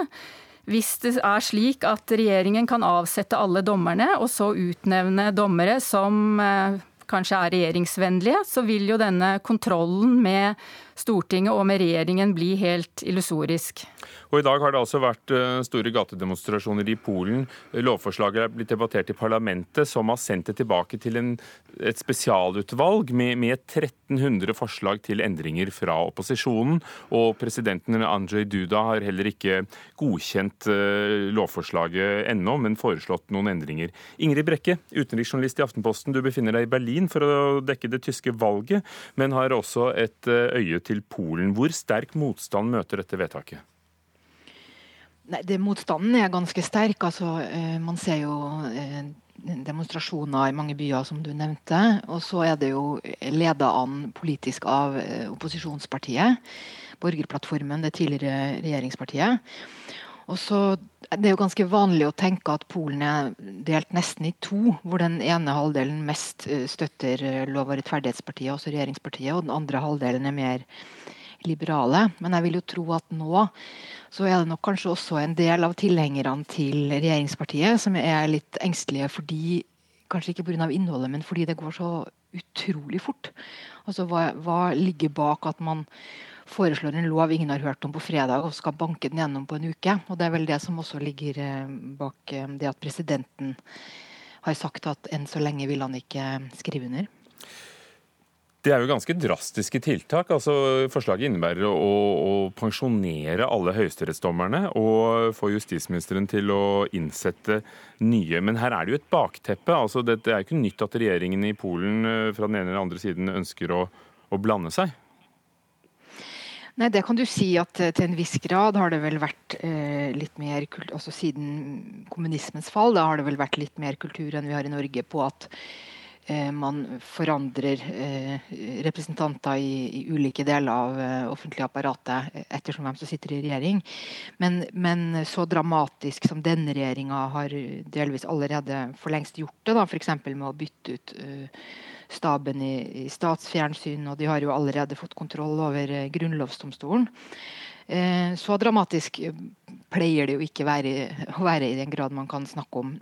Hvis det er slik at regjeringen kan avsette alle dommerne, og så utnevne dommere som eh, kanskje er regjeringsvennlige, så vil jo denne kontrollen med Stortinget og med regjeringen bli helt illusorisk. Og I dag har det altså vært eh, store gatedemonstrasjoner i Polen. Lovforslaget er blitt debattert i parlamentet, som har sendt det tilbake til en, et spesialutvalg med, med, 1300 forslag til endringer fra opposisjonen. Og presidenten Andrzej Duda har heller ikke godkjent uh, lovforslaget ennå, men foreslått noen endringer. Ingrid Brekke, utenriksjournalist i Aftenposten, du befinner deg i Berlin for å dekke det tyske valget, men har også et eh, øye til Polen. Hvor sterk motstand møter dette vedtaket? Nei, det, Motstanden er ganske sterk. Altså, eh, man ser jo eh, demonstrasjoner i mange byer, som du nevnte. Og så er det jo leda an politisk av eh, opposisjonspartiet. Borgerplattformen, det tidligere regjeringspartiet. Og så Det er jo ganske vanlig å tenke at Polen er delt nesten i to. Hvor den ene halvdelen mest støtter Lov- og rettferdighetspartiet, også regjeringspartiet, og den andre halvdelen er mer liberale. Men jeg vil jo tro at nå så er det nok kanskje også en del av tilhengerne til regjeringspartiet som er litt engstelige fordi Kanskje ikke pga. innholdet, men fordi det går så utrolig fort. Altså hva, hva, ligger bak at man foreslår en lov ingen har hørt om på fredag, og skal banke den gjennom på en uke? Og Det er vel det som også ligger eh, bak eh, det at presidenten har sagt at enn så lenge vil han ikke skrive under. Det er jo ganske drastiske tiltak. Altså, forslaget innebærer å, å pensjonere alle høyesterettsdommerne og få justisministeren til å innsette nye. Men her er det jo et bakteppe. Altså, det, det er ikke nytt at regjeringen i Polen eh, fra den ene eller andre siden ønsker å, å blande seg. Nei, Det kan du si at eh, til en viss grad har det vel vært eh, litt mer altså Siden kommunismens fall da har det vel vært litt mer kultur enn vi har i Norge på at Eh, man forandrer eh, representanter i, i, ulike deler av eh, offentlige apparatet ettersom hvem som sitter i regjering. Men, men så dramatisk som denne regjeringa har delvis allerede for lengst gjort det, f.eks. med å bytte ut staben i, i statsfjernsyn, og de har jo allerede fått kontroll over grunnlovsdomstolen. Så dramatisk pleier det jo ikke være, å være i den grad man kan snakke om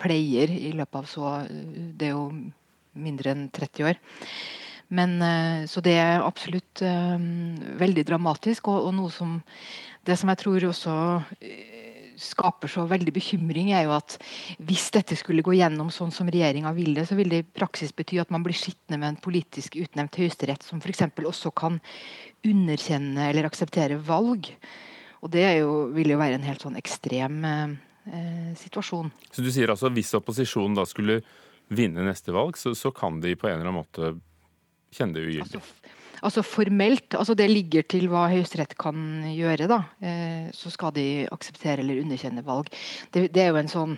pleier i løpet av så Det er jo mindre enn 30 år. Men, eh, så det er absolutt veldig dramatisk, og, og, noe som Det som jeg tror også eh, skaper så veldig bekymring, er jo at hvis dette skulle gå gjennom sånn som regjeringa ville, så vil det i praksis bety at man blir sittende med en politisk utnevnt høyesterett som f.eks. også kan underkjenne eller akseptere valg. Og det jo, vil jo være en helt sånn ekstrem uh, eh, situasjon. Så du sier altså hvis opposisjonen da skulle vinne neste valg, så, så kan de på en eller annen måte kjenne det ugyldig? Altså, altså, formelt, altså det ligger til hva Høyesterett kan gjøre, da. Eh, så skal de akseptere eller underkjenne valg. Det, det er jo en sånn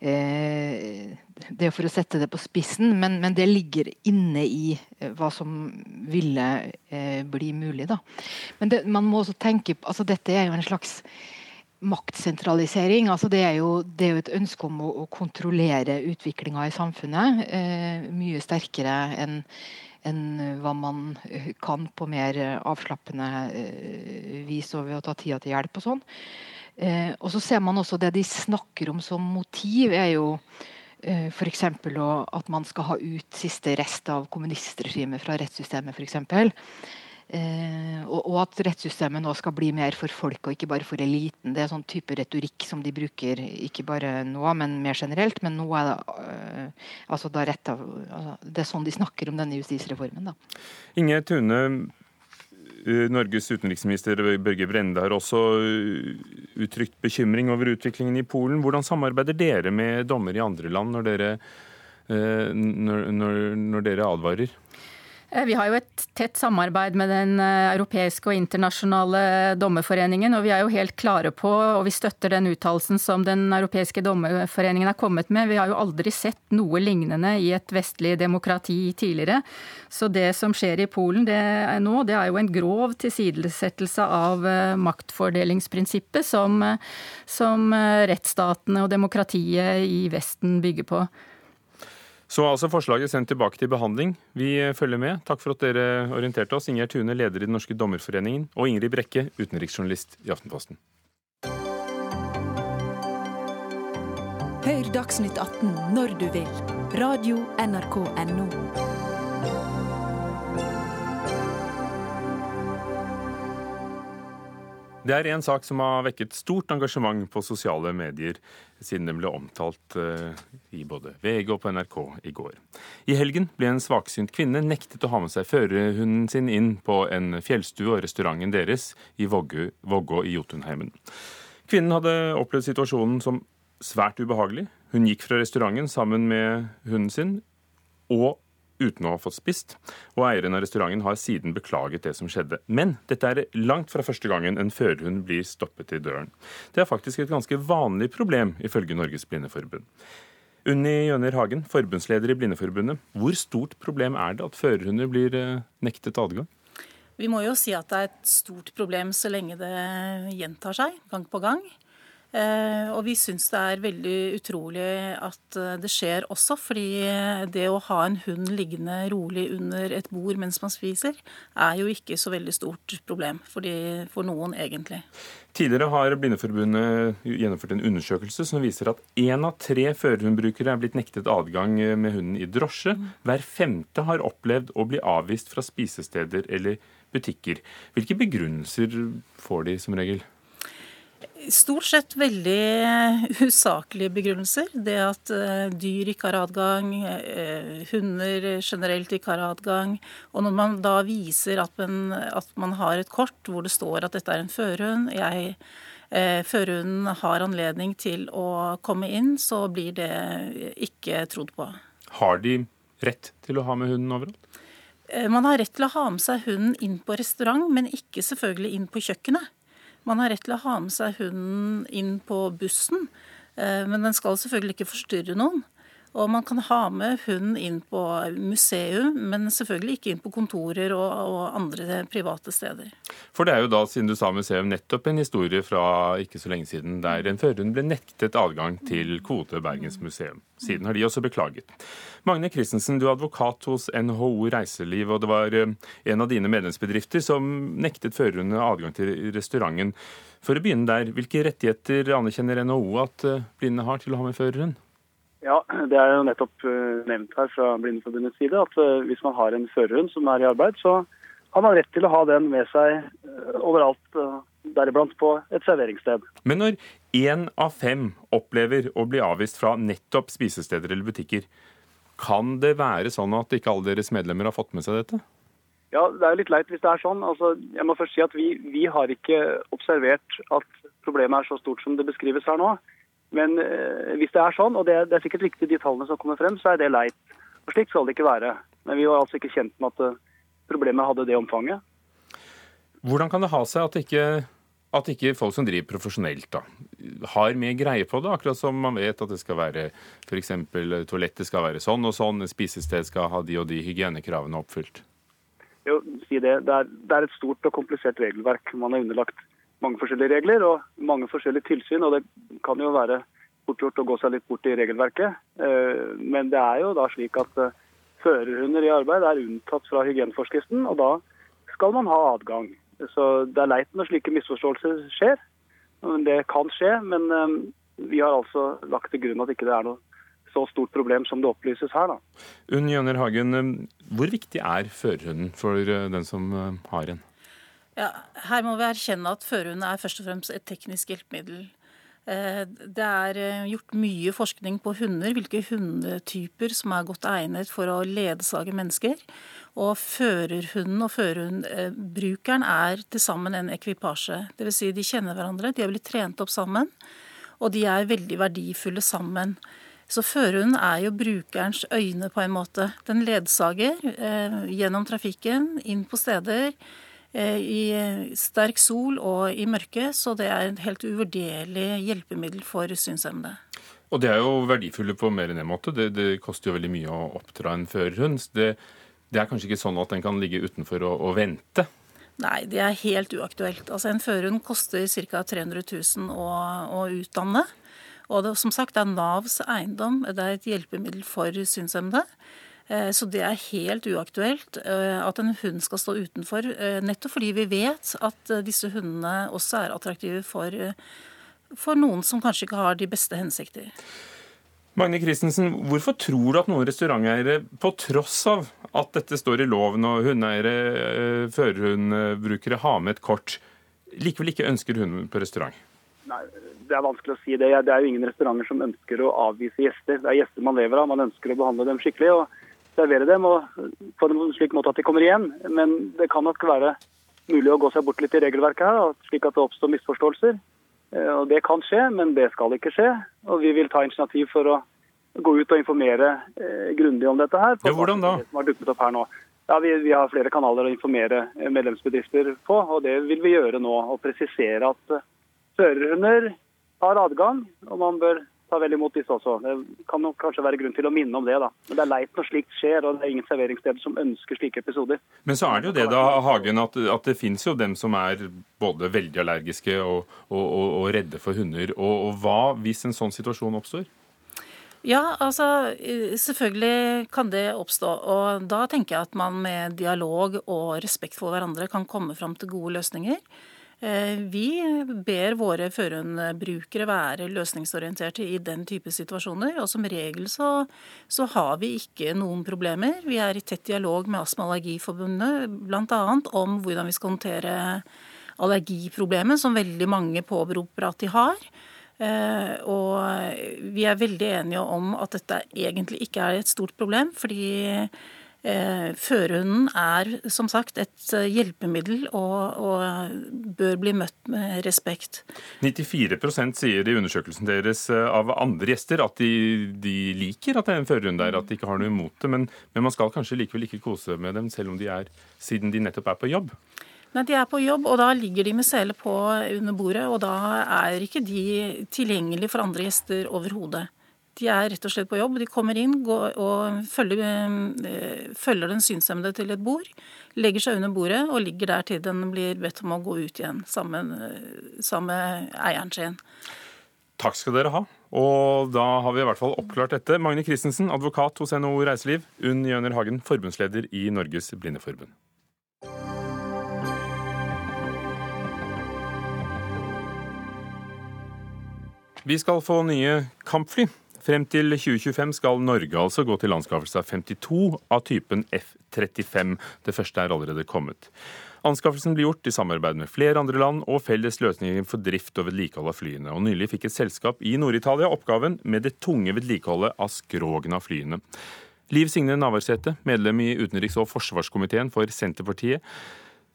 eh, det for å sette det på spissen, men, men, det ligger inne i eh, hva som ville bli mulig. Da. Men det, man må også tenke altså Dette er jo en slags maktsentralisering. altså Det er jo, det er jo et ønske om å, å kontrollere utviklinga i samfunnet eh, mye sterkere enn enn hva man kan på mer avslappende eh, vis og ved å ta tida til hjelp og sånn. Eh, og så ser man også det de snakker om som motiv, er jo eh, f.eks. at man skal ha ut siste rest av kommunistregimet fra rettssystemet, f.eks. Eh, og, og, at rettssystemet nå skal bli mer for folk og ikke bare for eliten. Det er sånn type retorikk som de bruker ikke bare nå, men mer generelt. Men nå er det eh, altså da rett av, altså, Det er sånn de snakker om denne justisreformen. da. Inge Tune, Eh, Norges utenriksminister Børge Brende har også eh, uttrykt bekymring over utviklingen i Polen. Hvordan samarbeider dere med dommere i andre land når dere, eh, når, når, når dere advarer? Eh, vi har jo et tett samarbeid med den eh, europeiske og internasjonale dommerforeningen. Og vi er jo helt klare på, og vi støtter den uttalelsen som den europeiske dommerforeningen har kommet med. Vi har jo aldri sett noe lignende i et vestlig demokrati tidligere. Så det som skjer i Polen det nå, det er jo en grov tilsidesettelse av eh, maktfordelingsprinsippet som, som rettsstatene og demokratiet i Vesten bygger på. Så altså forslaget sendt tilbake til behandling. Vi følger med. Takk for at dere orienterte oss. Ingjerd Tune, leder i Den norske dommerforeningen, og Ingrid Brekke, utenriksjournalist i Aftenposten. Hør Dagsnytt 18 når du vil. Radio NRK Radio.nrk.no. Det er en sak som har vekket stort engasjement på sosiale medier siden den ble omtalt eh, i både VG og på NRK i går. I helgen ble en svaksynt kvinne nektet å ha med seg førerhunden sin inn på en fjellstue og restauranten deres i Vågå i Jotunheimen. Kvinnen hadde opplevd situasjonen som svært ubehagelig. Hun gikk fra restauranten sammen med hunden sin, og uten å ha fått spist, og eieren av restauranten har siden beklaget det som skjedde. Men dette er langt fra første gangen en førerhund blir stoppet i døren. Det er faktisk et ganske vanlig problem, ifølge Norges Blindeforbund. Unni Jøner Hagen, forbundsleder i Blindeforbundet. Hvor stort problem er det at førerhunder blir eh, nektet adgang? Vi må jo si at det er et stort problem så lenge det gjentar seg gang på gang. Eh, og vi syns det er veldig utrolig at eh, det skjer også, fordi det å ha en hund liggende rolig under et bord mens man spiser, er jo ikke så veldig stort problem for, de, for noen, egentlig. Tidligere har Blindeforbundet gjennomført en undersøkelse som viser at én av tre førerhundbrukere er blitt nektet adgang med hunden i drosje. Mm. Hver femte har opplevd å bli avvist fra spisesteder eller butikker. Hvilke begrunnelser får de som regel? Stort sett veldig *laughs* usaklige begrunnelser. Det at uh, dyr ikke har adgang, uh, hunder generelt ikke har adgang. Og når man da viser at man, at man, har et kort hvor det står at dette er en førhund, jeg førhunden har anledning til å komme inn, så blir det ikke trodd på. Har de rett til å ha med hunden overalt? Man har rett til å ha med seg hunden inn på restaurant, men ikke selvfølgelig inn på kjøkkenet. Man har rett til å ha med seg hunden inn på bussen, eh, men den skal selvfølgelig ikke forstyrre noen. Og man kan ha med hunden inn på museum, men selvfølgelig ikke inn på kontorer og, og, andre private steder. For det er jo da, siden du sa museum, nettopp en historie fra ikke så lenge siden der en førerhund ble nektet adgang til Kode Bergens museum. Siden har de også beklaget. Magne Christensen, du er advokat hos NHO Reiseliv, og det var eh, en av dine medlemsbedrifter som nektet førerhundene adgang til restauranten. For å begynne der, hvilke rettigheter anerkjenner NHO at eh, blinde har til å ha med førerhund? Ja, Det er jo nettopp eh, nevnt her fra Blindeforbundets side at eh, hvis man har en førerhund som er i arbeid, så har man rett til å ha den med seg eh, overalt, deriblant på et serveringssted. Men når én av fem opplever å bli avvist fra nettopp spisesteder eller butikker, kan det være sånn at ikke alle deres medlemmer har fått med seg dette? Ja, Det er jo litt leit hvis det er sånn. Altså, jeg må først si at vi, vi har ikke observert at problemet er så stort som det beskrives her nå. Men eh, hvis det er sånn, og det, det, er sikkert riktig de tallene som kommer frem, så er det leit. Og slik skal det ikke være. Men vi var altså ikke kjent med at eh, problemet hadde det omfanget. Hvordan kan det ha seg at ikke at ikke folk som driver profesjonelt, da, har mer greie på det. Akkurat som man vet at det skal være f.eks. toalettet skal være sånn og sånn, spisested skal ha de og de hygienekravene oppfylt. Jo, si det. Det er, det er et stort og komplisert regelverk. Man er underlagt mange forskjellige regler og mange forskjellige tilsyn. og Det kan jo være fort gjort å gå seg litt bort i regelverket. Eh, men det er jo da slik at eh, førerhunder i arbeid er unntatt fra hygieneforskriften, og da skal man ha adgang. Så Det er leit når slike misforståelser skjer. Det kan skje, men eh, vi har altså lagt til grunn at ikke det er noe så stort problem som det opplyses her. Unn Jønner Hagen, hvor viktig er førerhunden for den som har en? Ja, her må vi erkjenne at førerhund er først og fremst et teknisk hjelpemiddel. Eh, det er eh, gjort mye forskning på hunder, hvilke hundetyper som er godt egnet for å ledsage mennesker. Og førerhunden og førerhundbrukeren er til sammen en ekvipasje. Dvs. Si de kjenner hverandre, de har blitt trent opp sammen, og de er veldig verdifulle sammen. Så førerhunden er jo brukerens øyne på en måte. Den ledsager eh, gjennom trafikken, inn på steder i sterk sol og i mørke, så det er et helt uvurderlig hjelpemiddel for synshemmede. Og det er jo verdifulle på mer enn en måte. Det, det koster jo veldig mye å oppdra en førerhund. Det, det, er kanskje ikke sånn at den kan ligge utenfor og, og vente? Nei, det er helt uaktuelt. Altså En førerhund koster ca. 300 000 å, å utdanne. Og det, som sagt, det er Navs eiendom. Det er et hjelpemiddel for synshemmede. Eh, så det er helt uaktuelt eh, at en hund skal stå utenfor, eh, nettopp fordi vi vet at disse hundene også er attraktive for, for noen som kanskje ikke har de beste hensikter. Magne Christensen, hvorfor tror du at noen restauranteiere, på tross av at dette står i loven og hundeeiere, førerhundbrukere har med et kort, likevel ikke ønsker hund på restaurant? Nei, Det er vanskelig å si det. Det er jo ingen restauranter som ønsker å avvise gjester. Det er gjester man lever av. Man ønsker å behandle dem skikkelig. og servere dem og på en slik måte at de kommer igjen. Men det kan nok være mulig å gå seg bort litt i regelverket her, slik at det oppstår misforståelser. Eh, og Det kan skje, men det skal ikke skje. Og vi vil ta initiativ for å gå ut og informere eh, grundig om dette her. Ja, hvordan da? som har dukket opp her nå. Ja, vi, vi, har flere kanaler å informere eh, medlemsbedrifter på, og det vil vi gjøre nå. Og presisere at eh, førerhunder har adgang, og man bør ta vel imot disse også. Det kan nok kanskje være grunn til å minne om det. da. Men det er leit når slikt skjer, og det er ingen serveringssteder som ønsker slike episoder. Men så er det jo det da, Hagen, at, at det finnes jo dem som er både veldig allergiske og, og, og, og redde for hunder. Og, hva hvis en sånn situasjon oppstår? Ja, altså selvfølgelig kan det oppstå. Og da tenker jeg at man med dialog og respekt for hverandre kan komme fram til gode løsninger. Eh, vi ber våre førerhundbrukere være løsningsorienterte i den type situasjoner. Og som regel så, så, har vi ikke noen problemer. Vi er i tett dialog med Astma- og Allergiforbundet bl.a. om hvordan vi skal håndtere allergiproblemet, som veldig mange påberoper at de har. Eh, og vi er veldig enige om at dette egentlig ikke er et stort problem. fordi Eh, førerhunden er som sagt et eh, hjelpemiddel og, og, bør bli møtt med respekt. 94% sier i undersøkelsen deres eh, av andre gjester at de, de liker at det er en førhund der, at de ikke har noe imot det. Men, men, man skal kanskje likevel ikke kose med dem, selv om de er, siden de nettopp er på jobb? Nei, De er på jobb, og da ligger de med sele på under bordet. Og da er ikke de tilgjengelige for andre gjester overhodet. De er rett og slett på jobb. De kommer inn går, og følger, eh, følger, den synshemmede til et bord. Legger seg under bordet og ligger der til den blir bedt om å gå ut igjen sammen, sammen med eieren sin. Takk skal dere ha. Og da har vi i hvert fall oppklart dette. Magne Christensen, advokat hos NHO Reiseliv. Unn Jøner Hagen, forbundsleder i Norges Blindeforbund. Vi skal få nye kampfly. Frem til 2025 skal Norge altså gå til anskaffelse av 52 av typen F-35. Det første er allerede kommet. Anskaffelsen blir gjort i samarbeid med flere andre land og felles løsninger for drift og vedlikehold av flyene. Og Nylig fikk et selskap i Nord-Italia oppgaven med det tunge vedlikeholdet av skrogene av flyene. Liv Signe Navarsete, medlem i utenriks- og forsvarskomiteen for Senterpartiet.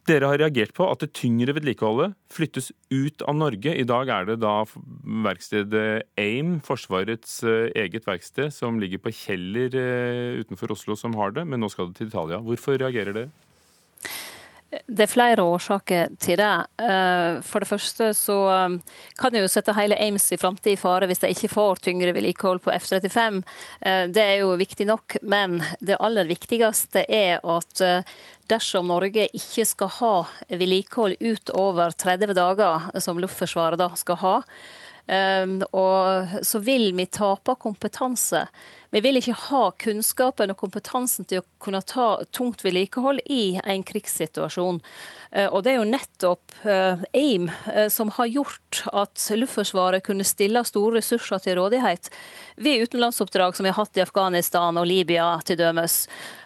Dere har reagert på at det tyngre vedlikeholdet flyttes ut av Norge. I dag er det da verkstedet AIM, Forsvarets eh, eget verksted, som ligger på Kjeller eh, utenfor Oslo, som har det, men nå skal det til Italia. Hvorfor reagerer dere? Det er flere årsaker til det. Eh, for det første så eh, kan det jo sette hele Ames i framtid i fare hvis de ikke får tyngre vedlikehold på F-35. Eh, det er jo viktig nok, men det aller viktigste er at dersom Norge ikke skal ha vedlikehold utover 30 dager, som Luftforsvaret da skal ha, så vil vi tape kompetanse. Vi vil ikke ha kunnskapen og kompetansen til å kunne ta tungt vedlikehold i en krigssituasjon. Eh, og det er jo nettopp eh, AIM eh, som har gjort at Luftforsvaret kunne stille store ressurser til rådighet ved utenlandsoppdrag som vi har hatt i Afghanistan og Libya til dømes.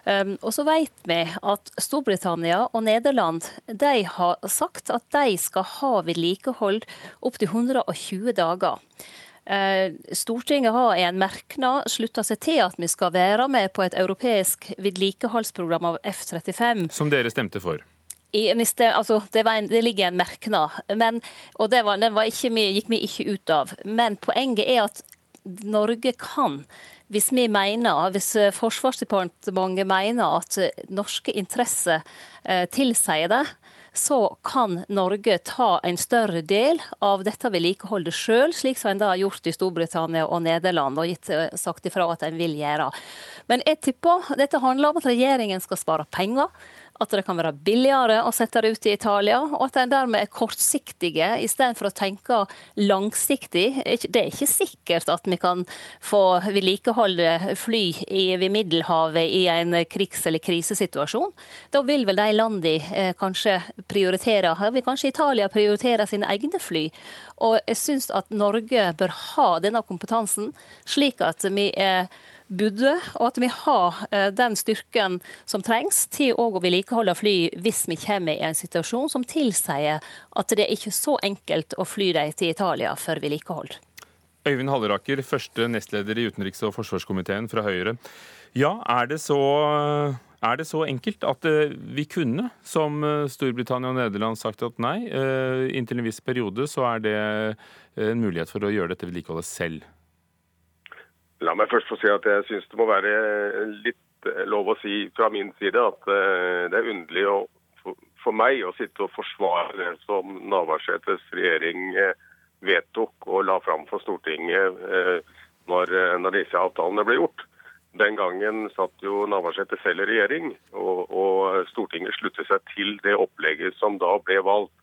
Og så vet vi at Storbritannia og Nederland de har sagt at de skal ha vedlikehold opptil 120 dager. Eh, Stortinget har i en merknad slutta seg til at vi skal være med på et europeisk vedlikeholdsprogram av F-35. Som dere stemte for? I, altså, det, en, det, ligger en merknad, men, og det var, var ikke, gikk vi ikke ut av. Men poenget er at Norge kan hvis vi mener, hvis Forsvarsdepartementet mener at norske interesser eh, tilsier det, så kan Norge ta en større del av dette vedlikeholdet sjøl, slik som en da har gjort i Storbritannia og Nederland, og gitt, eh, sagt ifra at en vil gjøre. Men jeg tipper dette handler om at regjeringen skal spare penger at det kan være billigere å sette det ut i Italia, og at en dermed er kortsiktige istedenfor å tenke langsiktig. Det er ikke sikkert at vi kan få vedlikeholde fly ved Middelhavet i en krigs- eller krisesituasjon. Da vil vel de landene eh, kanskje prioritere, vil kanskje Italia prioritere sine egne fly. Og jeg syns at Norge bør ha denne kompetansen, slik at vi er budde, og at vi har eh, den styrken som trengs til å vedlikeholde fly hvis vi kommer i en situasjon som tilsier at det er ikke så enkelt å fly dem til Italia for vedlikehold. Øyvind Halleraker, første nestleder i utenriks- og forsvarskomiteen fra Høyre. Ja, er det så er det så enkelt at eh, vi kunne, som eh, Storbritannia og Nederland, sagt at nei, inntil en viss periode så er det en mulighet for å gjøre dette vedlikeholdet selv? La meg først få si at jeg syns det må være litt eh, lov å si fra min side at eh, det er underlig å, for meg å sitte og forsvare det som Navarsetes regjering eh, vedtok og la fram for Stortinget når, når disse avtalene ble gjort. Den gangen satt jo Navarsete selv i regjering, og, og, Stortinget sluttet seg til det opplegget som da ble valgt,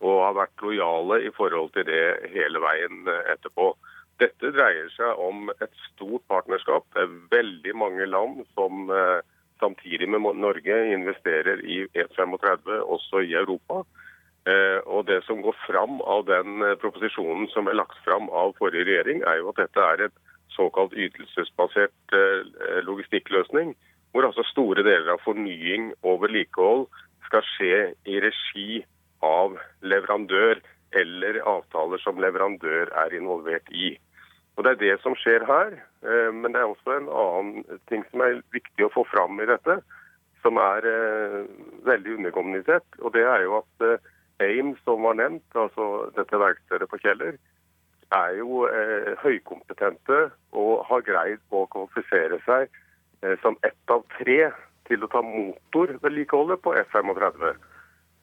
og har vært lojale i forhold til det hele veien etterpå. Dette dreier seg om et stort partnerskap. Det er veldig mange land som eh, samtidig med Norge investerer i E35 også i Europa. Eh, og Det som går fram av den eh, proposisjonen som er lagt fram av forrige regjering, er jo at dette er et såkalt ytelsesbasert logistikkløsning. Hvor altså store deler av fornying og vedlikehold skal skje i regi av leverandør eller avtaler som leverandør er involvert i. Og Det er det som skjer her. Eh, men det er også en annen ting som er viktig å få fram i dette, som er eh, veldig underkommunisert. Og det er jo at eh, AIM, som var nevnt, altså dette verkstedet på Kjeller, er jo høykompetente og har greid å kvalifisere seg som ett av tre til å ta motorvedlikeholdet på F-35.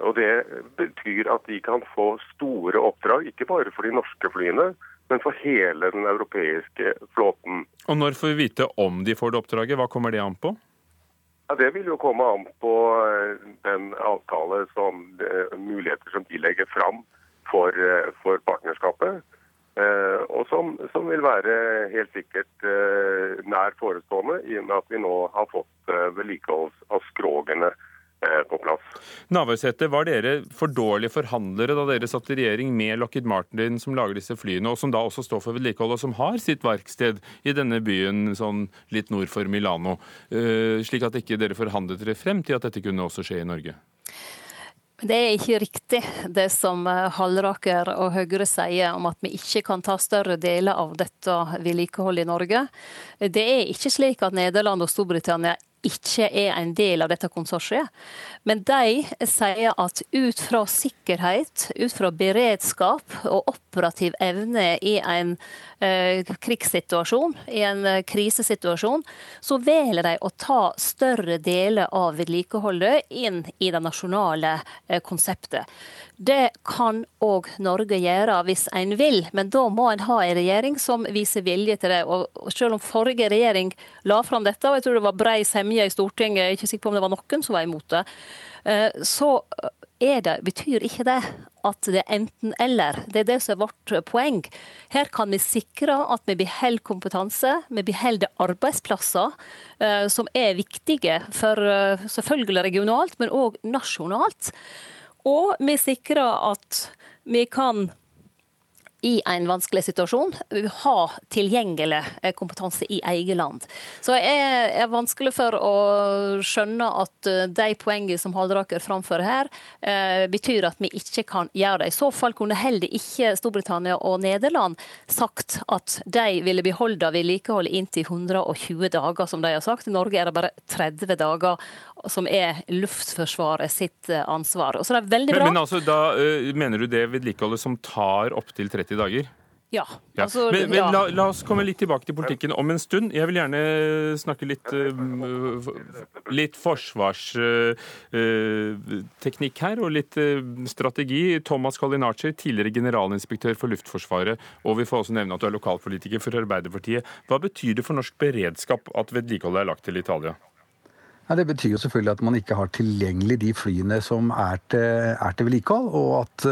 Og Det betyr at de kan få store oppdrag, ikke bare for de norske flyene, men for hele den europeiske flåten. Og Når får vi vite om de får det oppdraget? Hva kommer det an på? Ja, Det vil jo komme an på eh, den avtale som eh, muligheter som de legger fram for, eh, for partnerskapet. Og som, som, vil være helt sikkert nær forestående, i og med at vi nå har fått vedlikehold av skrogene på plass. Navarsete, var dere for dårlige forhandlere da dere satt i regjering med Lockheed Martin, som lager disse flyene, og som da også står for vedlikehold, og som har sitt verksted i denne byen sånn litt nord for Milano, uh, slik at ikke dere forhandlet dere frem til at dette kunne også skje i Norge? Det er ikke riktig det som eh, Halleraker og Høyre sier om at vi ikke kan ta større deler av dette vedlikeholdet i Norge. Det er ikke slik at Nederland og Storbritannia ikke er en del av dette konsortiet. Men de sier at ut fra sikkerhet, ut fra beredskap og operativ evne i en eh, krigssituasjon, i en eh, krisesituasjon, så velger de å ta større deler av vedlikeholdet inn i det nasjonale eh, konseptet. Det kan òg Norge gjøre hvis en vil, men da må en ha en regjering som viser vilje til det. Og selv om forrige regjering la fram dette, og jeg tror det var brei semje i Stortinget, jeg er ikke sikker på om det var noen som var imot det, eh, så det, betyr ikke det at det er enten-eller. Det er det som er vårt poeng. Her kan vi sikre at vi beholder kompetanse, vi beholder arbeidsplasser eh, som er viktige for eh, selvfølgelig regionalt, men òg nasjonalt. Og vi sikrer at vi kan i en vanskelig situasjon ha tilgjengelig eh, kompetanse i eget land. Så jeg er vanskelig for å skjønne at eh, de poengene som Halleraker framfører her, eh, betyr at vi ikke kan gjøre det. I så fall kunne heller ikke Storbritannia og Nederland sagt at de ville beholde vedlikeholdet inntil 120 dager, som de har sagt. I Norge er det bare 30 dager som er Luftforsvaret sitt ansvar. Og så det er veldig bra. Men, men altså, da uh, mener du det vedlikeholdet som tar opptil 30 dager? Ja. ja. Altså, men, men ja. la, la, oss komme litt tilbake til politikken om en stund. Jeg vil gjerne snakke litt, uh, litt forsvarsteknikk uh, her, og litt strategi. Thomas Kalinacher, tidligere generalinspektør for Luftforsvaret, og vi får også nevne at du er lokalpolitiker for Arbeiderpartiet. Hva betyr det for norsk beredskap at vedlikeholdet er lagt til Italia? Ja, det betyr jo selvfølgelig at man ikke har tilgjengelig de flyene som er til, er til vedlikehold. Og at,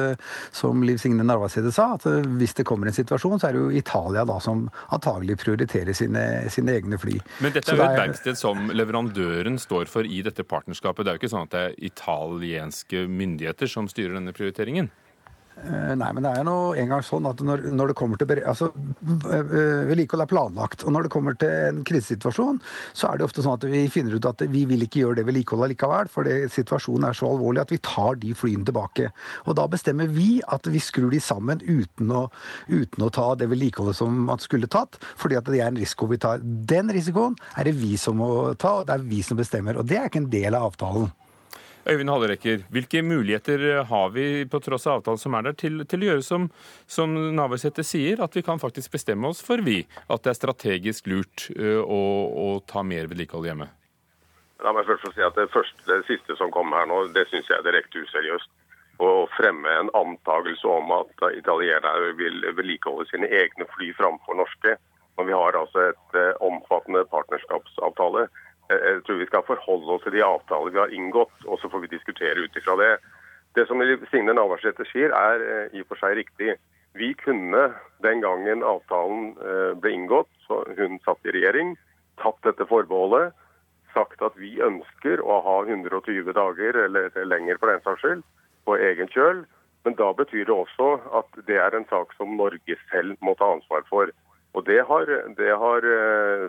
som Liv Signe Narvaside sa, at hvis det kommer en situasjon, så er det jo Italia da som antagelig prioriterer sine, sine egne fly. Men dette er jo et verksted som leverandøren står for i dette partnerskapet. Det er jo ikke sånn at det er italienske myndigheter som styrer denne prioriteringen? Nei, men det er jo en gang sånn at når, når det kommer til altså, Vedlikehold er planlagt. Og når det kommer til en krisesituasjon, så er det ofte sånn at vi finner ut at vi vil ikke gjøre det vedlikeholdet likevel, for situasjonen er så alvorlig at vi tar de flyene tilbake. Og da bestemmer vi at vi skrur de sammen uten å, uten å ta det vedlikeholdet som man skulle tatt, fordi at det er en risiko vi tar. Den risikoen er det vi som må ta, og det er vi som bestemmer. Og det er ikke en del av avtalen. Øyvind Hallerekker, hvilke muligheter har vi på tross av avtalen som er der, til, til å gjøre som, som Navarsete sier, at vi kan faktisk bestemme oss for, vi, at det er strategisk lurt å, å ta mer vedlikehold hjemme? La meg først få si at det, første, det siste som kom her nå, det syns jeg er direkte useriøst. Å fremme en antakelse om at italienere vil vedlikeholde sine egne fly framfor norske. Når vi har altså et omfattende partnerskapsavtale jeg tror vi skal forholde oss til de avtaler vi har inngått, og så får vi diskutere ut ifra det. Det som Signe Navarsete sier, er i og for seg riktig. Vi kunne den gangen avtalen ble inngått, så hun satt i regjering, tatt dette forbeholdet, sagt at vi ønsker å ha 120 dager, eller lenger for den saks skyld, på egen kjøl. Men da betyr det også at det er en sak som Norge selv må ta ansvar for. Og Det har, det har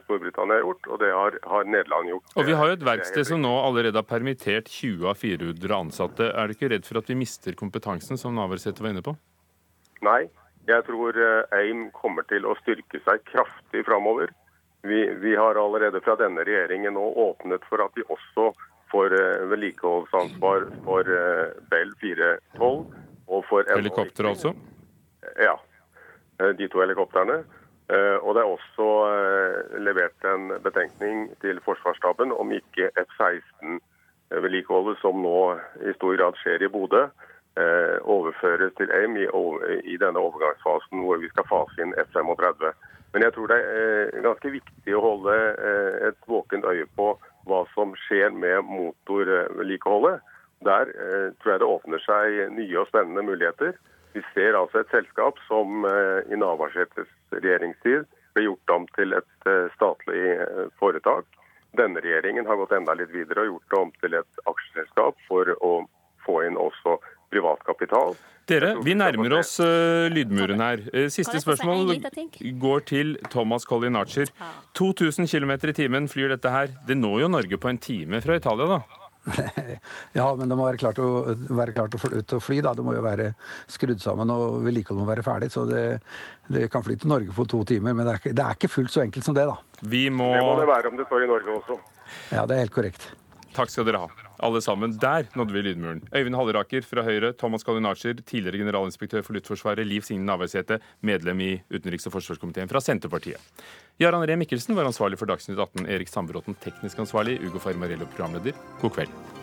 Storbritannia gjort, og det har, har, Nederland gjort. Og Vi har jo et verksted som nå allerede har permittert 20 av 400 ansatte. Er du ikke redd for at vi mister kompetansen, som Navarsete var inne på? Nei, jeg tror AIM kommer til å styrke seg kraftig framover. Vi, vi har allerede fra denne regjeringen nå åpnet for at vi også får vedlikeholdsansvar for Bell 412 og for Helikopter altså? Ja. De to helikoptrene. Uh, og Det er også uh, levert en betenkning til Forsvarsstaben om ikke F-16-vedlikeholdet, som nå i stor grad skjer i Bodø, uh, overføres til AIM i, denne overgangsfasen hvor vi skal fase inn F-35. Men jeg tror det er ganske viktig å holde et våkent øye på hva som skjer med motorvedlikeholdet. Der tror jeg det åpner seg nye og spennende muligheter. Vi ser altså et selskap som i Navarsetes regjeringstid ble gjort om til et statlig foretak. Denne regjeringen har gått enda litt videre og gjort det om til et aksjeselskap for å få inn også privat kapital. Dere, vi nærmer oss uh, lydmuren her. Siste spørsmål går til Thomas Collinaccer. 2000 km i timen flyr dette her. Det når jo Norge på en time fra Italia, da? Ja, men det må være klart å, være klart å, fly, å fly. da. Det må jo være skrudd sammen og vedlikeholdet må være ferdig. Så det, det, kan fly til Norge på to timer, men det er, ikke, det er, ikke, fullt så enkelt som det, da. Vi må... Det må det være om det står i Norge også. Ja, det er helt korrekt. Takk skal dere ha. Alle sammen. Der nådde vi lydmuren. Øyvind Halleraker fra Høyre, Thomas Kalinacher, tidligere generalinspektør for Luftforsvaret, Liv Signe Navarsete, medlem i utenriks- og forsvarskomiteen fra Senterpartiet. Jarand Ree Mikkelsen var ansvarlig for Dagsnytt 18, Erik Sandbråten teknisk ansvarlig, Ugo Fermarello programleder. God kveld.